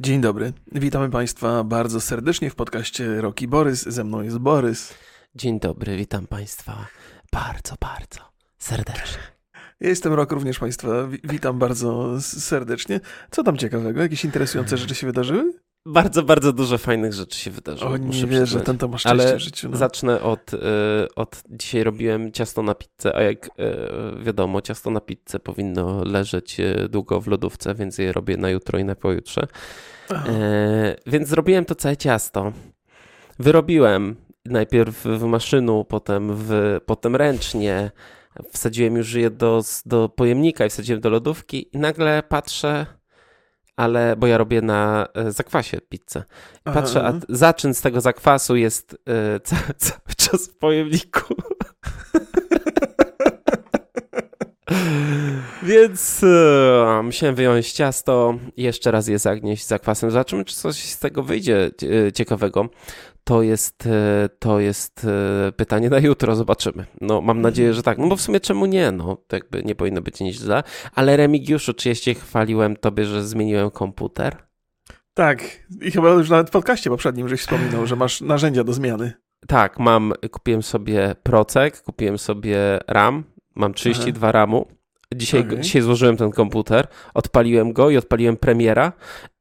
Dzień dobry. Witamy Państwa bardzo serdecznie w podcaście Roki Borys. Ze mną jest Borys. Dzień dobry, witam Państwa bardzo, bardzo serdecznie. Ja jestem Rok, również Państwa witam bardzo serdecznie. Co tam ciekawego? Jakieś interesujące rzeczy się wydarzyły? Bardzo, bardzo dużo fajnych rzeczy się wydarzyło. O, nie wierzę, ten to ma szczęście Ale w życiu. No. zacznę od, y, od... Dzisiaj robiłem ciasto na pizzę, a jak y, wiadomo, ciasto na pizzę powinno leżeć y, długo w lodówce, więc je robię na jutro i na pojutrze. E, więc zrobiłem to całe ciasto. Wyrobiłem najpierw w maszynu, potem, w, potem ręcznie. Wsadziłem już je do, do pojemnika i wsadziłem do lodówki i nagle patrzę ale bo ja robię na e, zakwasie pizzę. I patrzę, a zaczyn z tego zakwasu jest y, cały, cały czas w pojemniku. Więc e, musiałem wyjąć ciasto i jeszcze raz je zagnieść zakwasem. Zobaczymy, czy coś z tego wyjdzie e, ciekawego. To jest, e, to jest e, pytanie na jutro, zobaczymy. No, mam nadzieję, że tak. No bo w sumie czemu nie? No, to jakby nie powinno być nic źle. Ale Remigiuszu, czy jeszcze chwaliłem tobie, że zmieniłem komputer? Tak. I chyba już nawet w podcaście poprzednim żeś wspominał, że masz narzędzia do zmiany. Tak, mam, kupiłem sobie procek, kupiłem sobie RAM, mam 32 Aha. RAMu. Dzisiaj, okay. dzisiaj złożyłem ten komputer, odpaliłem go i odpaliłem premiera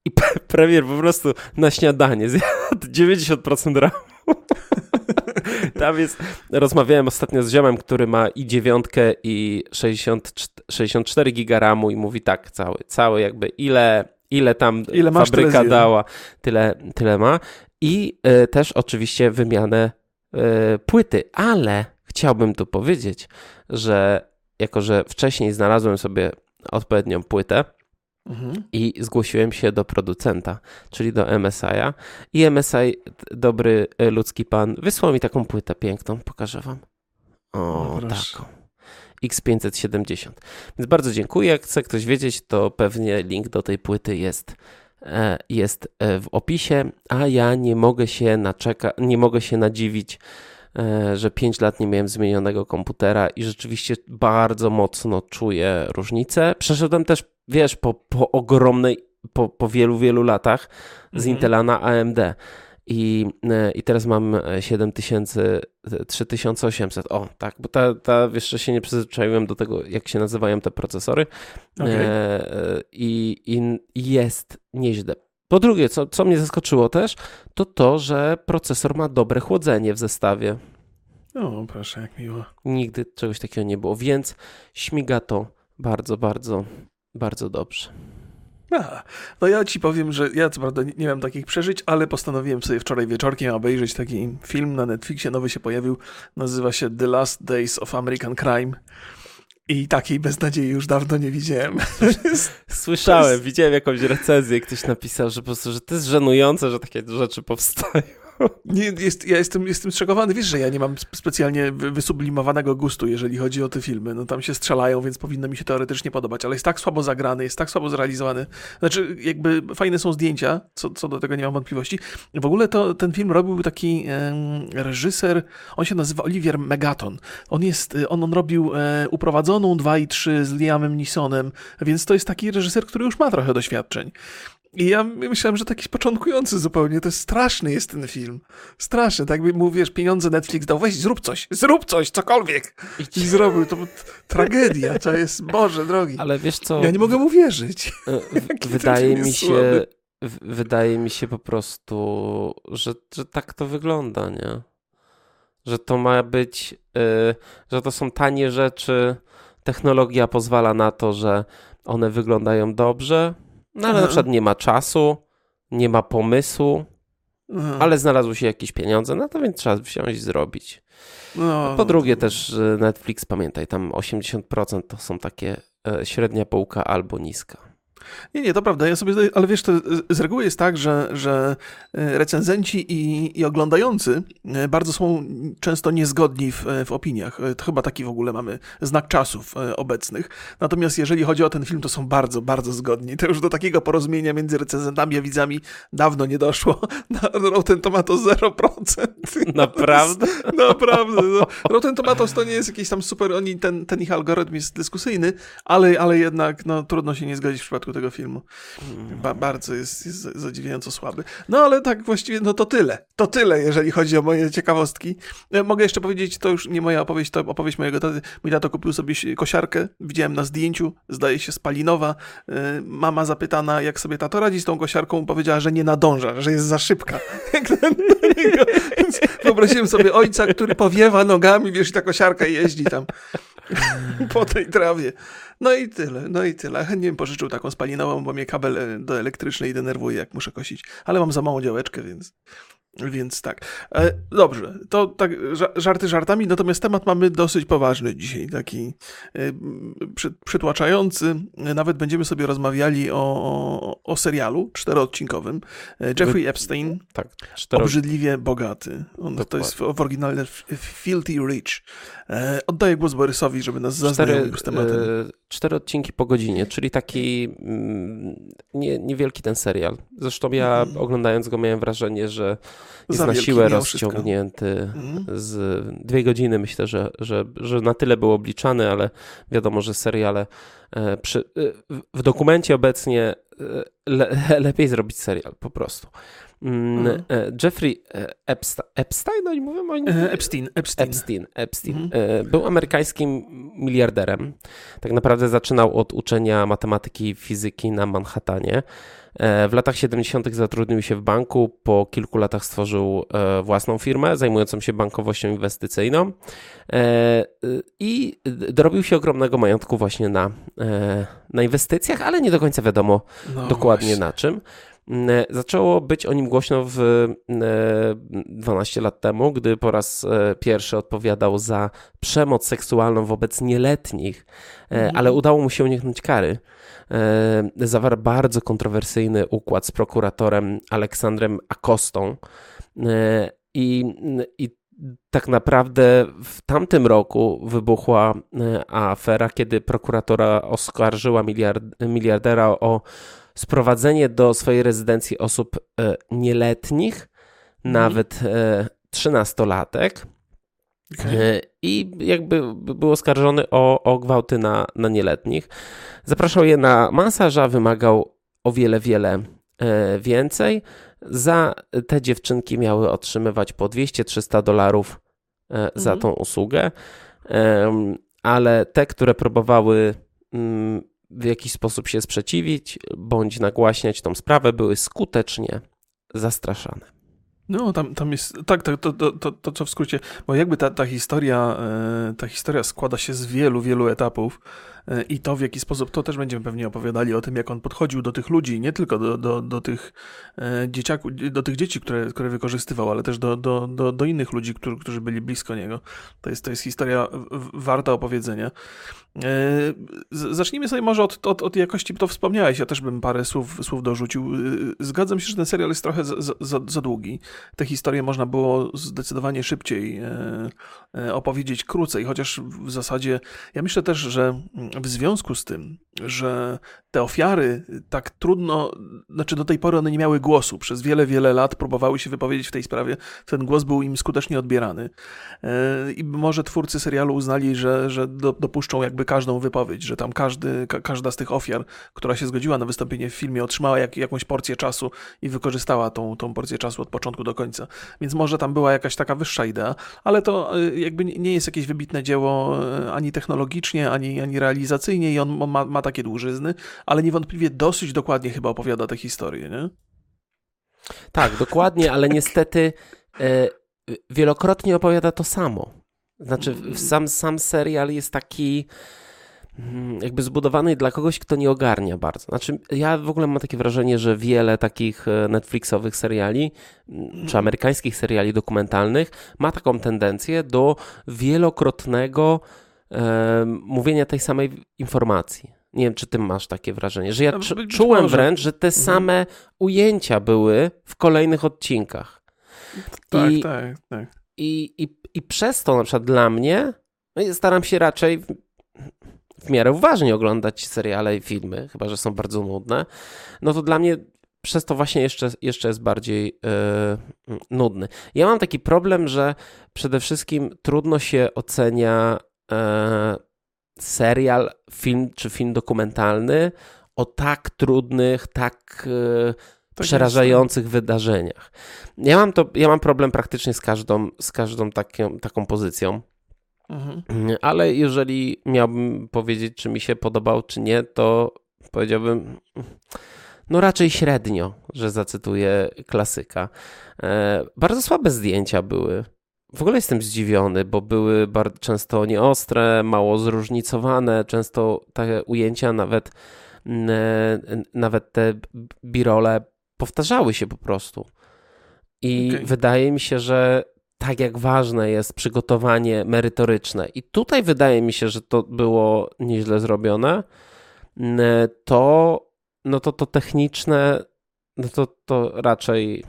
i premier po prostu na śniadanie zjadł 90% ramu. Tam jest, rozmawiałem ostatnio z ziomem, który ma i dziewiątkę i 60, 64 giga ramu i mówi tak, cały, cały jakby ile, ile tam ile fabryka dała, tyle, tyle ma. I y, też oczywiście wymianę y, płyty, ale chciałbym tu powiedzieć, że jako, że wcześniej znalazłem sobie odpowiednią płytę, Mhm. I zgłosiłem się do producenta, czyli do MSI'a. I MSI, dobry e, ludzki pan, wysłał mi taką płytę piękną, pokażę wam. O, no taką. X570. Więc bardzo dziękuję. Jak chce ktoś wiedzieć, to pewnie link do tej płyty jest, e, jest e, w opisie, a ja nie mogę się naczeka, nie mogę się nadziwić, że 5 lat nie miałem zmienionego komputera i rzeczywiście bardzo mocno czuję różnicę. Przeszedłem też wiesz, po, po ogromnej, po, po wielu, wielu latach z mhm. Intela na AMD. I, e, I teraz mam 7000, e, 3800. E, o, tak, bo ta, ta jeszcze się nie przyzwyczaiłem do tego, jak się nazywają te procesory. Okay. E, i, I jest nieźle. Po drugie, co, co mnie zaskoczyło też, to to, że procesor ma dobre chłodzenie w zestawie. O, proszę, jak miło. Nigdy czegoś takiego nie było, więc śmiga to bardzo, bardzo bardzo dobrze. A, no ja ci powiem, że ja co prawda nie, nie mam takich przeżyć, ale postanowiłem sobie wczoraj wieczorkiem obejrzeć taki film na Netflixie, nowy się pojawił, nazywa się The Last Days of American Crime. I takiej beznadziei już dawno nie widziałem. Słyszałem, jest... widziałem jakąś recenzję, ktoś napisał, że po prostu, że to jest żenujące, że takie rzeczy powstają. Nie, jest, ja jestem, jestem zszokowany. Wiesz, że ja nie mam specjalnie wysublimowanego gustu, jeżeli chodzi o te filmy. No tam się strzelają, więc powinno mi się teoretycznie podobać, ale jest tak słabo zagrany, jest tak słabo zrealizowany. Znaczy, jakby fajne są zdjęcia, co, co do tego nie mam wątpliwości. W ogóle to ten film robił taki reżyser, on się nazywa Olivier Megaton. On jest, on, on robił e, Uprowadzoną 2 i 3 z Liamem Neesonem, więc to jest taki reżyser, który już ma trochę doświadczeń. I ja myślałem, że taki początkujący zupełnie. To jest straszny jest ten film. Straszny. Tak by mówisz, pieniądze Netflix dał, weź zrób coś, zrób coś, cokolwiek. I zrobił. To tragedia. To jest, Boże drogi. Ale wiesz co? Ja nie mogę mu wierzyć. E, wydaje mi się, wydaje mi się po prostu, że, że tak to wygląda, nie? Że to ma być, yy, że to są tanie rzeczy. Technologia pozwala na to, że one wyglądają dobrze no ale Aha. na przykład nie ma czasu, nie ma pomysłu, Aha. ale znalazły się jakieś pieniądze, no to więc trzeba wziąć i zrobić. No, po drugie no też Netflix, pamiętaj, tam 80% to są takie e, średnia półka albo niska. Nie, nie, to prawda. Ja sobie, ale wiesz, to z reguły jest tak, że, że e, recenzenci i, i oglądający e, bardzo są często niezgodni w, w opiniach. E, to chyba taki w ogóle mamy znak czasów obecnych. Natomiast jeżeli chodzi o ten film, to są bardzo, bardzo zgodni. To już do takiego porozumienia między recenzentami a widzami dawno nie doszło. Na Rotten Tomatoes 0%. Naprawdę? Naprawdę. No. Rotten Tomatoes to nie jest jakiś tam super, oni, ten, ten ich algorytm jest dyskusyjny, ale, ale jednak no, trudno się nie zgodzić w przypadku tego filmu. Mm. Ba bardzo jest, jest zadziwiająco słaby. No ale tak właściwie, no to tyle. To tyle, jeżeli chodzi o moje ciekawostki. E, mogę jeszcze powiedzieć, to już nie moja opowieść, to opowieść mojego taty. Mój tato kupił sobie kosiarkę, widziałem na zdjęciu, zdaje się spalinowa. E, mama zapytana, jak sobie tato radzi z tą kosiarką, powiedziała, że nie nadąża, że jest za szybka. Więc wyobraziłem sobie ojca, który powiewa nogami, wiesz, i ta kosiarka jeździ tam po tej trawie. No i tyle, no i tyle. Chętnie bym pożyczył taką spalinową, bo mnie kabel e, do elektrycznej denerwuje, jak muszę kosić. Ale mam za małą działeczkę, więc więc tak. E, dobrze, to tak żarty żartami, natomiast temat mamy dosyć poważny dzisiaj, taki e, przytłaczający. Nawet będziemy sobie rozmawiali o, o, o serialu czteroodcinkowym. E, Jeffrey Epstein, tak, cztero... obrzydliwie bogaty. On, to jest w, w oryginale Filthy Rich. Oddaję głos Borysowi, żeby nas zaznajomił z tematem. Cztery odcinki po godzinie, czyli taki mm, nie, niewielki ten serial. Zresztą ja mm. oglądając go miałem wrażenie, że jest na siłę rozciągnięty mm. z dwie godziny. Myślę, że, że, że na tyle był obliczany, ale wiadomo, że seriale e, przy, e, w dokumencie obecnie e, le, lepiej zrobić serial po prostu. Mm. Jeffrey Epstein, Epstein oni mówią? Oni... Epstein. Epstein. Epstein, Epstein. Mhm. Był amerykańskim miliarderem. Tak naprawdę zaczynał od uczenia matematyki i fizyki na Manhattanie. E, w latach 70. zatrudnił się w banku, po kilku latach stworzył e, własną firmę zajmującą się bankowością inwestycyjną e, i dorobił się ogromnego majątku właśnie na, na inwestycjach, ale nie do końca wiadomo no dokładnie właśnie. na czym. Zaczęło być o nim głośno w 12 lat temu, gdy po raz pierwszy odpowiadał za przemoc seksualną wobec nieletnich, mhm. ale udało mu się uniknąć kary. E, zawarł bardzo kontrowersyjny układ z prokuratorem Aleksandrem Akostą. E, I, I tak naprawdę w tamtym roku wybuchła e, afera, kiedy prokuratora oskarżyła miliard, miliardera o sprowadzenie do swojej rezydencji osób nieletnich, mhm. nawet trzynastolatek. Okay. I jakby był oskarżony o, o gwałty na, na nieletnich. Zapraszał je na masaż, wymagał o wiele, wiele e, więcej. Za te dziewczynki miały otrzymywać po 200-300 dolarów e, za mhm. tą usługę, ale te, które próbowały mm, w jakiś sposób się sprzeciwić bądź nagłaśniać tą sprawę, były skutecznie zastraszane. No, tam, tam jest, tak, to, to, to, to, co w skrócie, bo jakby ta, ta historia, e, ta historia składa się z wielu, wielu etapów, i to w jaki sposób, to też będziemy pewnie opowiadali o tym, jak on podchodził do tych ludzi, nie tylko do, do, do tych e, dzieciaków, do tych dzieci, które, które wykorzystywał, ale też do, do, do, do innych ludzi, którzy, którzy byli blisko niego. To jest, to jest historia warta opowiedzenia. E, zacznijmy sobie może od, od, od jakości, to wspomniałeś, ja też bym parę słów, słów dorzucił. Zgadzam się, że ten serial jest trochę za, za, za długi. Te historie można było zdecydowanie szybciej opowiedzieć krócej, chociaż w zasadzie ja myślę też, że w związku z tym, że te ofiary tak trudno, znaczy do tej pory one nie miały głosu, przez wiele, wiele lat próbowały się wypowiedzieć w tej sprawie, ten głos był im skutecznie odbierany. E, I może twórcy serialu uznali, że, że dopuszczą jakby każdą wypowiedź, że tam każdy, każda z tych ofiar, która się zgodziła na wystąpienie w filmie, otrzymała jak, jakąś porcję czasu i wykorzystała tą, tą porcję czasu od początku do końca. Więc może tam była jakaś taka wyższa idea, ale to e, jakby nie jest jakieś wybitne dzieło e, ani technologicznie, ani, ani realizacyjnie i on ma, ma takie dłużyzny, ale niewątpliwie dosyć dokładnie chyba opowiada tę historię, nie? Tak, dokładnie, ale niestety e, wielokrotnie opowiada to samo. Znaczy, sam, sam serial jest taki mm, jakby zbudowany dla kogoś, kto nie ogarnia bardzo. Znaczy, ja w ogóle mam takie wrażenie, że wiele takich e, Netflixowych seriali, mm, czy amerykańskich seriali dokumentalnych ma taką tendencję do wielokrotnego mówienia tej samej informacji. Nie wiem, czy ty masz takie wrażenie, że ja no, czułem może. wręcz, że te mhm. same ujęcia były w kolejnych odcinkach. Tak, I, tak, tak. I, i, I przez to na przykład dla mnie, no staram się raczej w, miarę uważnie oglądać seriale i filmy, chyba że są bardzo nudne, no to dla mnie przez to właśnie jeszcze, jeszcze jest bardziej yy, nudny. Ja mam taki problem, że przede wszystkim trudno się ocenia serial, film czy film dokumentalny o tak trudnych, tak, e, tak przerażających wydarzeniach. Ja mam, to, ja mam problem praktycznie z każdą, z każdą taką, taką pozycją. Mhm. Ale jeżeli miałbym powiedzieć, czy mi się podobał, czy nie, to powiedziałbym, no raczej średnio, że zacytuję klasyka. E, bardzo słabe zdjęcia były. W ogóle jestem zdziwiony, bo były bardzo często nieostre, mało zróżnicowane, często te ujęcia, nawet, nawet te birole powtarzały się po prostu. I okay. wydaje mi się, że tak jak ważne jest przygotowanie merytoryczne, i tutaj wydaje mi się, że to było nieźle zrobione, to, no to to techniczne, no to, to raczej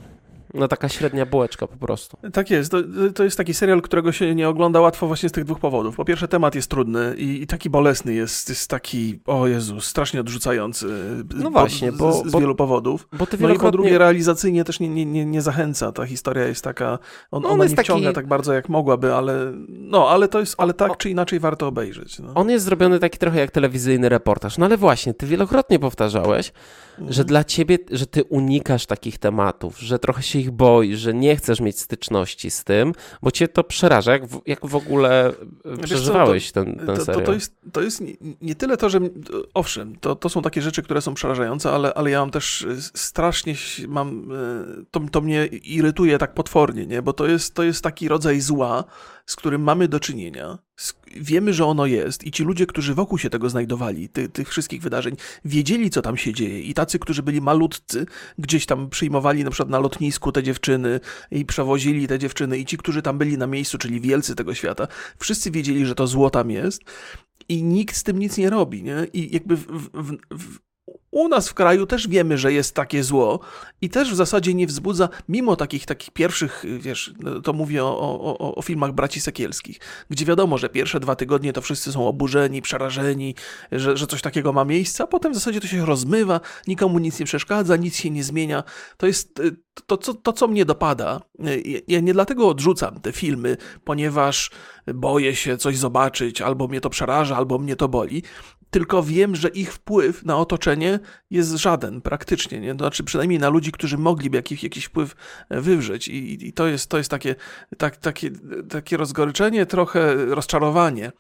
no taka średnia bułeczka po prostu. Tak jest. To, to jest taki serial, którego się nie ogląda łatwo właśnie z tych dwóch powodów. Po pierwsze temat jest trudny i, i taki bolesny jest, jest taki, o Jezu, strasznie odrzucający. No właśnie, bo... Z, z bo, wielu powodów. Bo ty wielokrotnie... No i po drugie realizacyjnie też nie, nie, nie, nie zachęca. Ta historia jest taka, on, no on ona nie taki... wciąga tak bardzo jak mogłaby, ale no, ale to jest, ale tak czy inaczej warto obejrzeć. No. On jest zrobiony taki trochę jak telewizyjny reportaż. No ale właśnie, ty wielokrotnie powtarzałeś, mhm. że dla ciebie, że ty unikasz takich tematów, że trochę się ich boisz, że nie chcesz mieć styczności z tym, bo cię to przeraża. Jak w, jak w ogóle przeżywałeś co, to, ten, ten to, serial? To, to, jest, to jest nie, nie, tyle to, że owszem, to, to są takie rzeczy, które są przerażające, ale, ale ja mam też strasznie mam, e, to, to mnie irytuje tak potwornie, nie? bo to jest, to jest taki rodzaj zła, z którym mamy do czynienia, wiemy, że ono jest i ci ludzie, którzy wokół się tego znajdowali, ty, tych wszystkich wydarzeń, wiedzieli, co tam się dzieje. I tacy, którzy byli malutcy, gdzieś tam przyjmowali na przykład na lotnisku te dziewczyny i przewozili te dziewczyny. I ci, którzy tam byli na miejscu, czyli wielcy tego świata, wszyscy wiedzieli, że to zło tam jest. I nikt z tym nic nie robi, nie? I jakby w, w, w, u nas w kraju też wiemy, że jest takie zło i też w zasadzie nie wzbudza, mimo takich takich pierwszych, wiesz, to mówię o, o, o filmach braci Sekielskich, gdzie wiadomo, że pierwsze dwa tygodnie to wszyscy są oburzeni, przerażeni, że, że coś takiego ma miejsce, a potem w zasadzie to się rozmywa, nikomu nic nie przeszkadza, nic się nie zmienia. To jest to, to, to co mnie dopada. Ja nie dlatego odrzucam te filmy, ponieważ boję się coś zobaczyć, albo mnie to przeraża, albo mnie to boli tylko wiem, że ich wpływ na otoczenie jest żaden praktycznie, nie? To znaczy przynajmniej na ludzi, którzy mogliby jakiś, jakiś wpływ e, wywrzeć i, i to jest, to jest takie, tak, takie, takie rozgoryczenie, trochę rozczarowanie.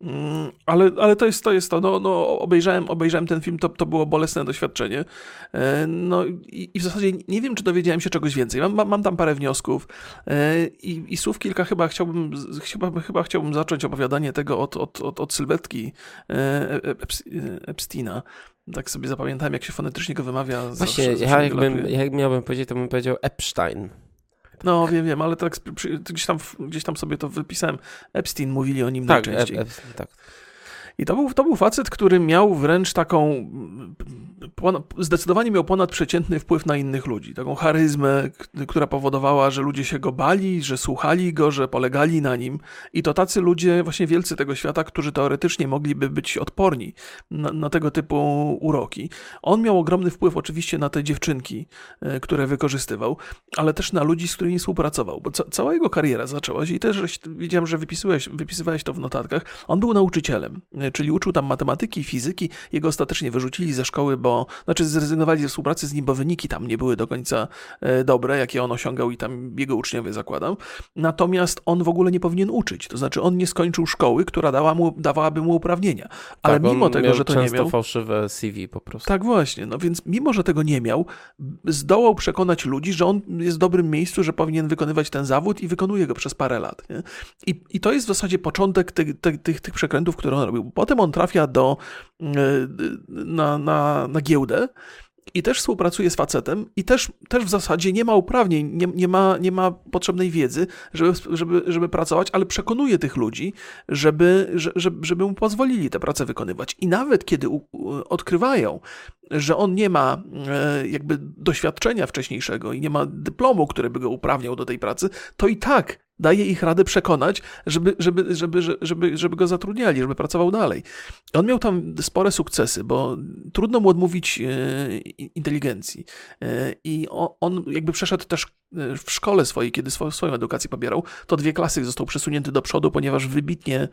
Mm, ale, ale to jest to, jest to. No, no, obejrzałem, obejrzałem ten film, to, to było bolesne doświadczenie. E, no i, i w zasadzie nie wiem, czy dowiedziałem się czegoś więcej. Mam, mam tam parę wniosków e, i, i słów kilka chyba chciałbym, chyba, chyba chciałbym zacząć opowiadanie tego od, od, od, od sylwetki e, Epsteina. Tak sobie zapamiętałem, jak się fonetycznie go wymawia. Właśnie, zawsze, zawsze ja jakbym, jak miałbym powiedzieć, to bym powiedział Epstein. No wiem, wiem, ale tak gdzieś tam, gdzieś tam sobie to wypisałem. Epstein mówili o nim tak, najczęściej. Epstein, tak. I to był, to był facet, który miał wręcz taką, zdecydowanie miał ponadprzeciętny wpływ na innych ludzi. Taką charyzmę, która powodowała, że ludzie się go bali, że słuchali go, że polegali na nim. I to tacy ludzie, właśnie wielcy tego świata, którzy teoretycznie mogliby być odporni na, na tego typu uroki. On miał ogromny wpływ oczywiście na te dziewczynki, e, które wykorzystywał, ale też na ludzi, z którymi współpracował, bo ca cała jego kariera zaczęła się i też widziałem, że wypisywałeś, wypisywałeś to w notatkach. On był nauczycielem czyli uczył tam matematyki, fizyki. Jego ostatecznie wyrzucili ze szkoły, bo, znaczy zrezygnowali ze współpracy z nim, bo wyniki tam nie były do końca e, dobre, jakie on osiągał i tam jego uczniowie zakładał. Natomiast on w ogóle nie powinien uczyć, to znaczy on nie skończył szkoły, która dała mu, dawałaby mu uprawnienia. Ale tak, mimo tego, że to nie miał... fałszywe CV po prostu. Tak właśnie, no więc mimo, że tego nie miał, zdołał przekonać ludzi, że on jest w dobrym miejscu, że powinien wykonywać ten zawód i wykonuje go przez parę lat. I, I to jest w zasadzie początek tych, tych, tych, tych przekrętów, które on robił. Potem on trafia do, e, na, na, na giełdę i też współpracuje z facetem i też, też w zasadzie nie ma uprawnień, nie, nie, ma, nie ma potrzebnej wiedzy, żeby, żeby, żeby pracować, ale przekonuje tych ludzi, żeby, żeby, żeby mu pozwolili tę pracę wykonywać. I nawet kiedy u, odkrywają, że on nie ma e, jakby doświadczenia wcześniejszego i nie ma dyplomu, który by go uprawniał do tej pracy, to i tak daje ich radę przekonać, żeby, żeby, żeby, żeby, żeby go zatrudniali, żeby pracował dalej. On miał tam spore sukcesy, bo trudno mu odmówić e, inteligencji. E, I on jakby przeszedł też e, w szkole swojej, kiedy swoją edukację pobierał, to dwie klasy został przesunięty do przodu, ponieważ wybitnie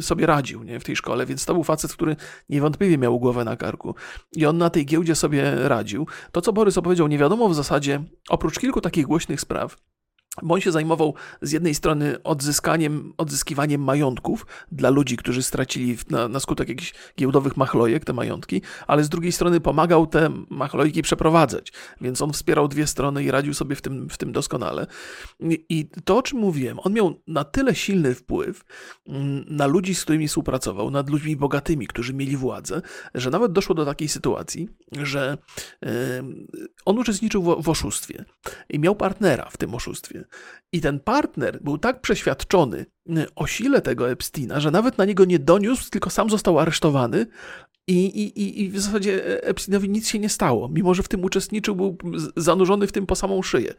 sobie radził nie, w tej szkole, więc to był facet, który niewątpliwie miał głowę na karku. I on na tej giełdzie sobie radził. To, co Borys opowiedział, nie wiadomo w zasadzie, oprócz kilku takich głośnych spraw, bo on się zajmował z jednej strony odzyskaniem, odzyskiwaniem majątków dla ludzi, którzy stracili na, na, skutek jakichś giełdowych machlojek te majątki, ale z drugiej strony pomagał te machlojki przeprowadzać, więc on wspierał dwie strony i radził sobie w tym, w tym doskonale. I to, o czym mówiłem, on miał na tyle silny wpływ mm, na ludzi, z którymi współpracował, nad ludźmi bogatymi, którzy mieli władzę, że nawet doszło do takiej sytuacji, że on uczestniczył w, w oszustwie i miał partnera w tym oszustwie. I ten partner był tak przeświadczony y, o sile tego Epsteina, że nawet na niego nie doniósł, tylko sam został aresztowany. I, i, I w zasadzie Epsteinowi nic się nie stało, mimo że w tym uczestniczył, był zanurzony w tym po samą szyję.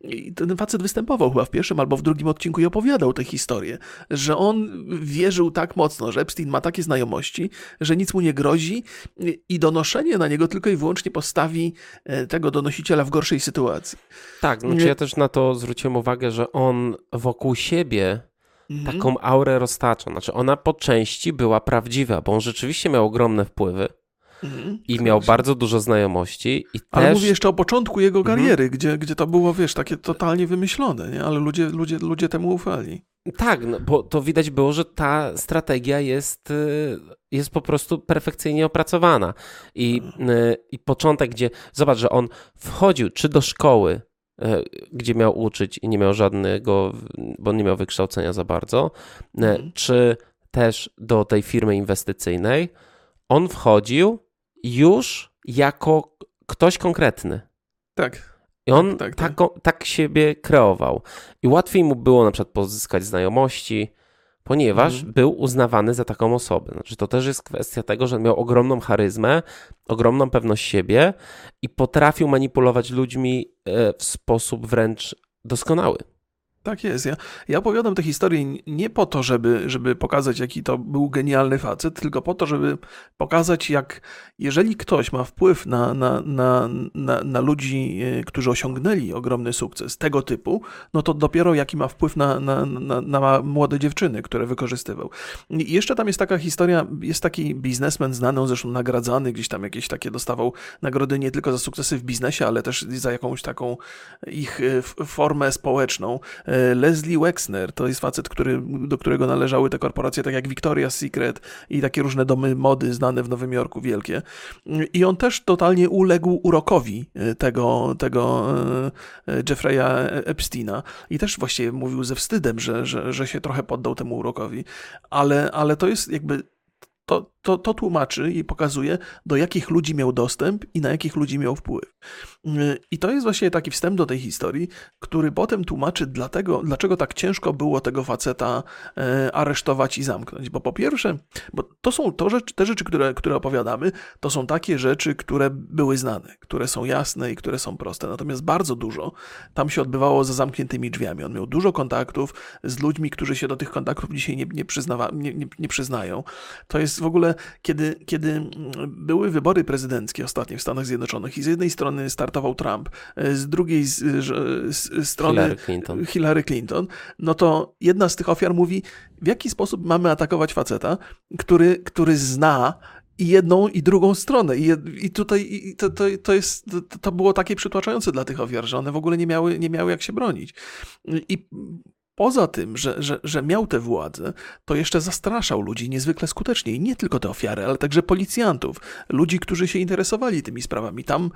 I ten facet występował chyba w pierwszym albo w drugim odcinku i opowiadał tę historię, że on wierzył tak mocno, że Epstein ma takie znajomości, że nic mu nie grozi i donoszenie na niego tylko i wyłącznie postawi e, tego donosiciela w gorszej sytuacji. Tak, znaczy ja też na to zwróciłem uwagę, że on wokół siebie mhm. taką aurę roztacza. Znaczy ona po części była prawdziwa, bo on rzeczywiście miał ogromne wpływy. Mhm, I miał bardzo dużo znajomości. I Ale też... mówię jeszcze o początku jego mhm. kariery, gdzie, gdzie to było, wiesz, takie totalnie wymyślone, nie? ale ludzie, ludzie, ludzie temu ufali. Tak, no, bo to widać było, że ta strategia jest, y, jest po prostu perfekcyjnie opracowana. I, mhm. y, I początek, gdzie zobacz, że on wchodził czy do szkoły, gdzie miał uczyć i nie miał żadnego, bo nie miał wykształcenia za bardzo, e, mhm. czy też do tej firmy inwestycyjnej, on wchodził już jako ktoś konkretny. Tak. I on tak, tak, tak. tak siebie kreował. I łatwiej mu było na przykład pozyskać znajomości, ponieważ mhm. był uznawany za taką osobę. Znaczy, to też jest kwestia tego, że miał ogromną charyzmę, ogromną pewność siebie i potrafił manipulować ludźmi e, w sposób wręcz doskonały. Tak jest. Ja, ja opowiadam tę historię nie po to, żeby, żeby pokazać, jaki to był genialny facet, tylko po to, żeby pokazać, jak jeżeli ktoś ma wpływ na, na, na, na, na ludzi, e, którzy osiągnęli ogromny sukces tego typu, no to dopiero jaki ma wpływ na, na, na, na młode dziewczyny, które wykorzystywał. I jeszcze tam jest taka historia, jest taki biznesmen znany, on zresztą nagradzany, gdzieś tam jakieś takie dostawał nagrody nie tylko za sukcesy w biznesie, ale też za jakąś taką ich e, formę społeczną Leslie Wexner to jest facet, który, do którego należały te korporacje, tak jak Victoria's Secret i takie różne domy mody znane w Nowym Jorku, wielkie. I on też totalnie uległ urokowi e, tego, tego e, Jeffrey'a Epsteina i też właściwie mówił ze wstydem, że, że, że się trochę poddał temu urokowi. Ale, ale to jest jakby to, to, to tłumaczy i pokazuje, do jakich ludzi miał dostęp i na jakich ludzi miał wpływ. I to jest właśnie taki wstęp do tej historii, który potem tłumaczy, dlatego, dlaczego tak ciężko było tego faceta e, aresztować i zamknąć. Bo po pierwsze, bo to są to rzeczy, te rzeczy, które, które opowiadamy, to są takie rzeczy, które były znane, które są jasne i które są proste. Natomiast bardzo dużo tam się odbywało za zamkniętymi drzwiami. On miał dużo kontaktów z ludźmi, którzy się do tych kontaktów dzisiaj nie, nie, przyznawa, nie, nie, nie przyznają. To jest w ogóle kiedy, kiedy były wybory prezydenckie ostatnie w Stanach Zjednoczonych i z jednej strony startował Trump, e, z drugiej z, z strony Hillary Clinton. Hillary Clinton, no to jedna z tych ofiar mówi, w jaki sposób mamy atakować faceta, który, który zna i jedną, i drugą stronę. I, i tutaj i to, to, to, jest, to było takie przytłaczające dla tych ofiar, że one w ogóle nie miały, nie miały jak się bronić. I poza tym, że, że, że miał tę władzę, to jeszcze zastraszał ludzi niezwykle skutecznie. I nie tylko te ofiary, ale także policjantów, ludzi, którzy się interesowali tymi sprawami. Tam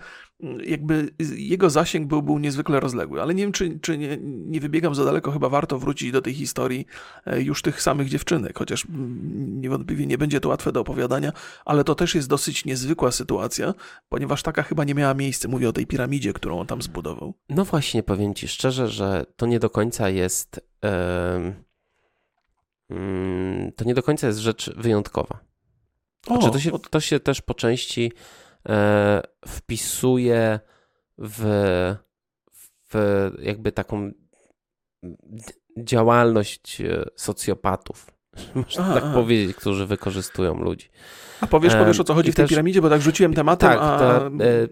jakby jego zasięg był, był niezwykle rozległy. Ale nie wiem, czy, czy nie, nie wybiegam za daleko, chyba warto wrócić do tej historii e, już tych samych dziewczynek, chociaż mm, niewątpliwie nie będzie to łatwe do opowiadania, ale to też jest dosyć niezwykła sytuacja, ponieważ taka chyba nie miała miejsca. Mówię o tej piramidzie, którą on tam zbudował. No właśnie, powiem ci szczerze, że to nie do końca jest Mm, to nie do końca jest rzecz wyjątkowa. O, znaczy to, się, to się też po części wpisuje w, w jakby taką działalność socjopatów, można tak a. powiedzieć, którzy wykorzystują ludzi. A powiesz, powiesz o co chodzi w tej też, piramidzie, bo tak rzuciłem tematem. Tak, a... ta e,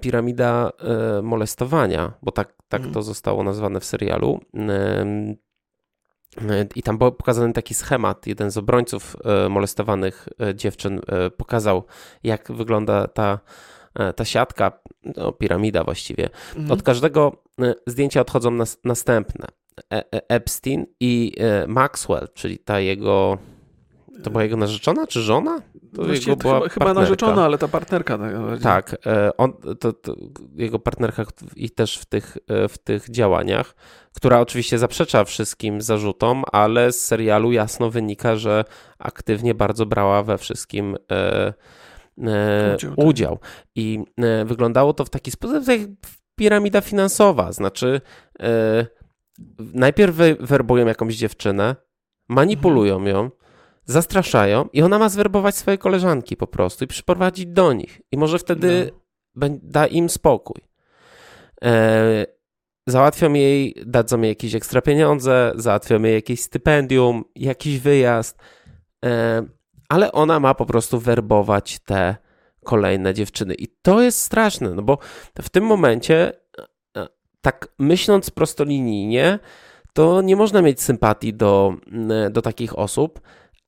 piramida e, molestowania, bo tak, tak hmm. to zostało nazwane w serialu. E, i tam był pokazany taki schemat. Jeden z obrońców e, molestowanych e, dziewczyn e, pokazał, jak wygląda ta, ta siatka, no, piramida właściwie. Mhm. Od każdego zdjęcia odchodzą nas, następne. Epstein i Maxwell, czyli ta jego to była jego narzeczona czy żona? To jego była chyba, chyba narzeczona, ale ta partnerka. Tak, e, on, to, to, jego partnerka i też w tych, e, w tych działaniach, która oczywiście zaprzecza wszystkim zarzutom, ale z serialu jasno wynika, że aktywnie bardzo brała we wszystkim e, e, udział, tak. udział. I e, wyglądało to w taki sposób, jak piramida finansowa, znaczy e, najpierw werbują jakąś dziewczynę, manipulują mhm. ją, zastraszają i ona ma zwerbować swoje koleżanki po prostu i przyprowadzić do nich. I może wtedy no. da im spokój. E, załatwią jej, dadzą jej jakieś ekstra pieniądze, załatwią jej jakieś stypendium, jakiś wyjazd, e, ale ona ma po prostu werbować te kolejne dziewczyny. I to jest straszne, no bo w tym momencie, e, tak myśląc prostolinijnie, to nie można mieć sympatii do, do takich osób,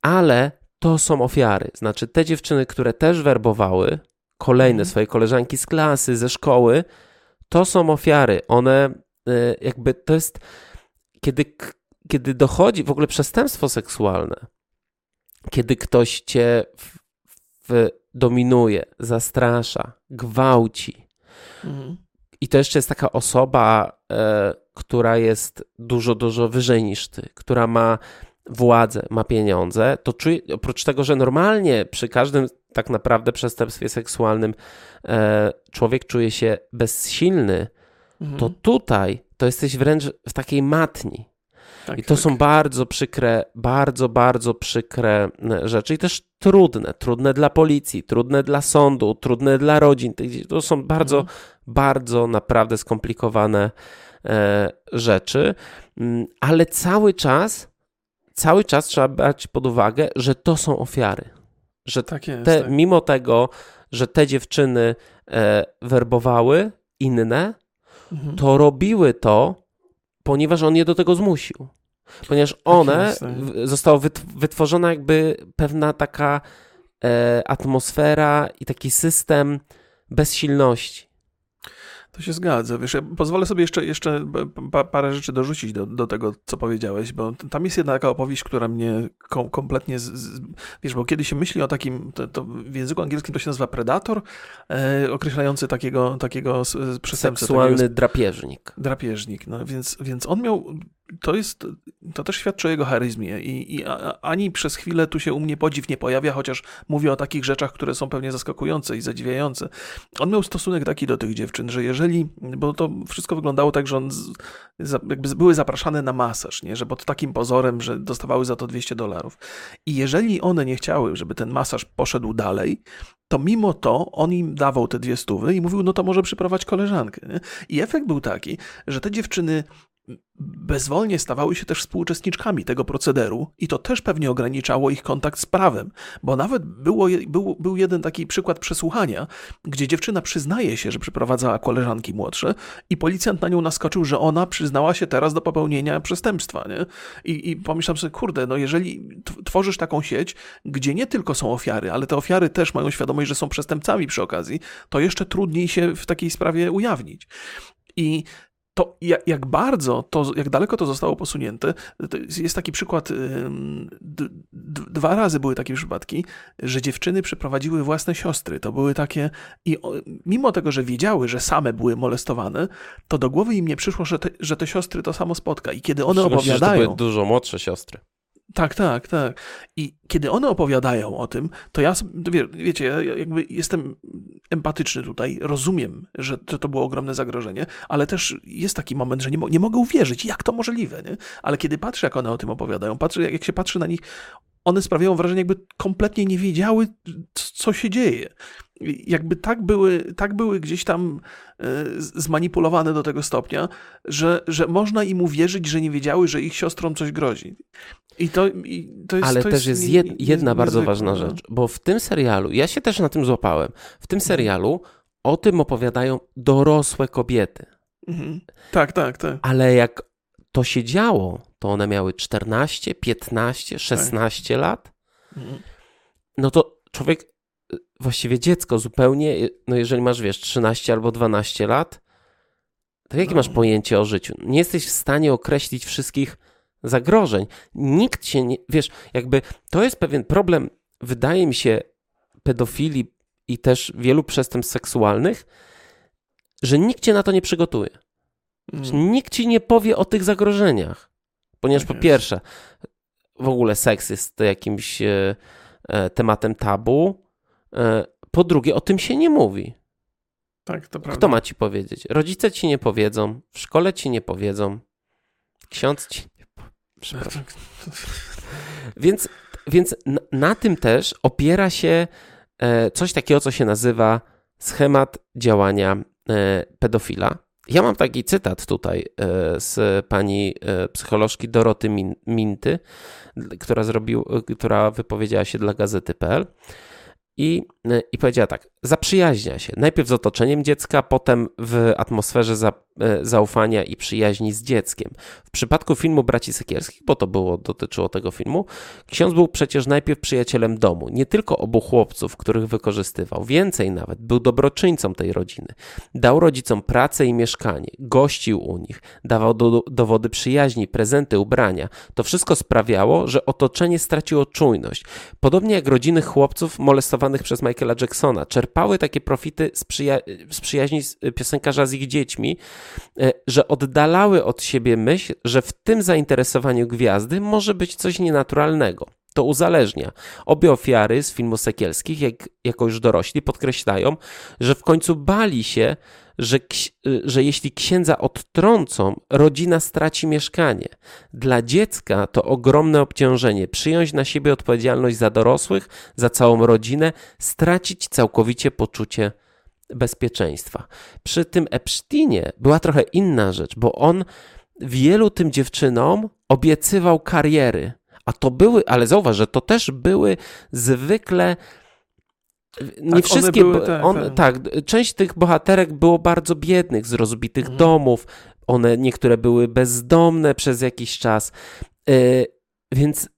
ale to są ofiary. Znaczy, te dziewczyny, które też werbowały kolejne mhm. swoje koleżanki z klasy, ze szkoły, to są ofiary. One e, jakby to jest, kiedy, kiedy dochodzi w ogóle przestępstwo seksualne, kiedy ktoś cię w, w dominuje, zastrasza, gwałci. Mhm. I to jeszcze jest taka osoba, e, która jest dużo, dużo wyżej niż ty, która ma władzę, ma pieniądze, to czuje, oprócz tego, że normalnie przy każdym tak naprawdę przestępstwie seksualnym e, człowiek czuje się bezsilny, mhm. to tutaj to jesteś wręcz w takiej matni. Tak, I to tak. są bardzo przykre, bardzo, bardzo przykre rzeczy i też trudne. Trudne dla policji, trudne dla sądu, trudne dla rodzin. To są bardzo, mhm. bardzo naprawdę skomplikowane e, rzeczy, mm, ale cały czas cały czas trzeba brać pod uwagę, że to są ofiary. Że tak jest, te, tak. mimo tego, że te dziewczyny e, werbowały inne, mhm. to robiły to, ponieważ on je do tego zmusił. Ponieważ tak one, tak. została wytworzona jakby pewna taka e, atmosfera i taki system bezsilności. To się zgadza. Wiesz, ja pozwolę sobie jeszcze, jeszcze parę rzeczy dorzucić do, do tego, co powiedziałeś, bo tam jest jedna taka opowieść, która mnie kom, kompletnie. Z, z, wiesz, bo kiedy się myśli o takim, to, to w języku angielskim to się nazywa predator, e, określający takiego, takiego przestępcę. Seksualny takiego, drapieżnik. Drapieżnik, no więc, więc on miał to jest, to też świadczy o jego charyzmie i, i ani przez chwilę tu się u mnie podziw nie pojawia, chociaż mówię o takich rzeczach, które są pewnie zaskakujące i zadziwiające. On miał stosunek taki do tych dziewczyn, że jeżeli, bo to wszystko wyglądało tak, że on z, jakby były zapraszane na masaż, nie? że pod takim pozorem, że dostawały za to 200 dolarów. I jeżeli one nie chciały, żeby ten masaż poszedł dalej, to mimo to on im dawał te dwie stówy i mówił, no to może przyprowadź koleżankę. Nie? I efekt był taki, że te dziewczyny bezwolnie stawały się też współuczestniczkami tego procederu i to też pewnie ograniczało ich kontakt z prawem, bo nawet było, był, był jeden taki przykład przesłuchania, gdzie dziewczyna przyznaje się, że przyprowadzała koleżanki młodsze i policjant na nią naskoczył, że ona przyznała się teraz do popełnienia przestępstwa. Nie? I, I pomyślałem sobie, kurde, no jeżeli tworzysz taką sieć, gdzie nie tylko są ofiary, ale te ofiary też mają świadomość, że są przestępcami przy okazji, to jeszcze trudniej się w takiej sprawie ujawnić. I to jak, bardzo, to, jak daleko to zostało posunięte, to jest taki przykład, dwa razy były takie przypadki, że dziewczyny przeprowadziły własne siostry. To były takie, i mimo tego, że wiedziały, że same były molestowane, to do głowy im nie przyszło, że te, że te siostry to samo spotka. I kiedy one opowiadają... to były dużo młodsze siostry. Tak, tak, tak. I kiedy one opowiadają o tym, to ja, wie, wiecie, ja jakby jestem empatyczny tutaj, rozumiem, że to, to było ogromne zagrożenie, ale też jest taki moment, że nie, mo nie mogę uwierzyć, jak to możliwe, nie? Ale kiedy patrzę, jak one o tym opowiadają, patrzę, jak, jak się patrzy na nich one sprawiają wrażenie, jakby kompletnie nie wiedziały, co się dzieje. Jakby tak były, tak były gdzieś tam e, zmanipulowane do tego stopnia, że, że można im uwierzyć, że nie wiedziały, że ich siostrom coś grozi. I to, i to jest. Ale to też jest, jest jed, jedna jest bardzo ważna no. rzecz, bo w tym serialu, ja się też na tym złapałem, w tym serialu o tym opowiadają dorosłe kobiety. Mhm. Tak, tak, tak. Ale jak to się działo, to one miały 14, 15, 16 tak. lat. Mhm. No to człowiek, właściwie dziecko zupełnie, no jeżeli masz, wiesz, 13 albo 12 lat, to jakie no. masz pojęcie o życiu? Nie jesteś w stanie określić wszystkich zagrożeń. Nikt się nie, wiesz, jakby to jest pewien problem, wydaje mi się, pedofilii i też wielu przestępstw seksualnych, że nikt cię na to nie przygotuje. Mm. Nikt ci nie powie o tych zagrożeniach. Ponieważ tak po pierwsze, w ogóle seks jest jakimś e, e, tematem tabu. E, po drugie, o tym się nie mówi. Tak, to prawda. Kto ma ci powiedzieć? Rodzice ci nie powiedzą, w szkole ci nie powiedzą, ksiądz ci nie powie. Więc, więc na, tym też opiera się e, coś takiego, co się nazywa schemat działania e, pedofila. Ja mam taki cytat tutaj z pani psycholożki Doroty Minty, która, zrobił, która wypowiedziała się dla gazety.pl i, i powiedziała tak: zaprzyjaźnia się najpierw z otoczeniem dziecka, potem w atmosferze za, e, zaufania i przyjaźni z dzieckiem. W przypadku filmu Braci Sekielskich, bo to było, dotyczyło tego filmu, ksiądz był przecież najpierw przyjacielem domu, nie tylko obu chłopców, których wykorzystywał, więcej nawet, był dobroczyńcą tej rodziny. Dał rodzicom pracę i mieszkanie, gościł u nich, dawał do, dowody przyjaźni, prezenty, ubrania. To wszystko sprawiało, że otoczenie straciło czujność. Podobnie jak rodziny chłopców molestowanych przez Michaela Jacksona, czerpały takie profity z, przyja z przyjaźni z piosenkarza z ich dziećmi, e, że oddalały od siebie myśl, że w tym zainteresowaniu gwiazdy może być coś nienaturalnego. To uzależnia. Obie ofiary z filmu Sekielskich, jak, jako już dorośli, podkreślają, że w końcu bali się, że, że jeśli księdza odtrącą, rodzina straci mieszkanie. Dla dziecka to ogromne obciążenie. Przyjąć na siebie odpowiedzialność za dorosłych, za całą rodzinę, stracić całkowicie poczucie bezpieczeństwa. Przy tym Epsteinie była trochę inna rzecz, bo on wielu tym dziewczynom obiecywał kariery. A to były, ale zauważ, że to też były zwykle nie tak, wszystkie, były, tak, on, tak. tak, część tych bohaterek było bardzo biednych, z rozbitych mhm. domów, one niektóre były bezdomne przez jakiś czas, yy, więc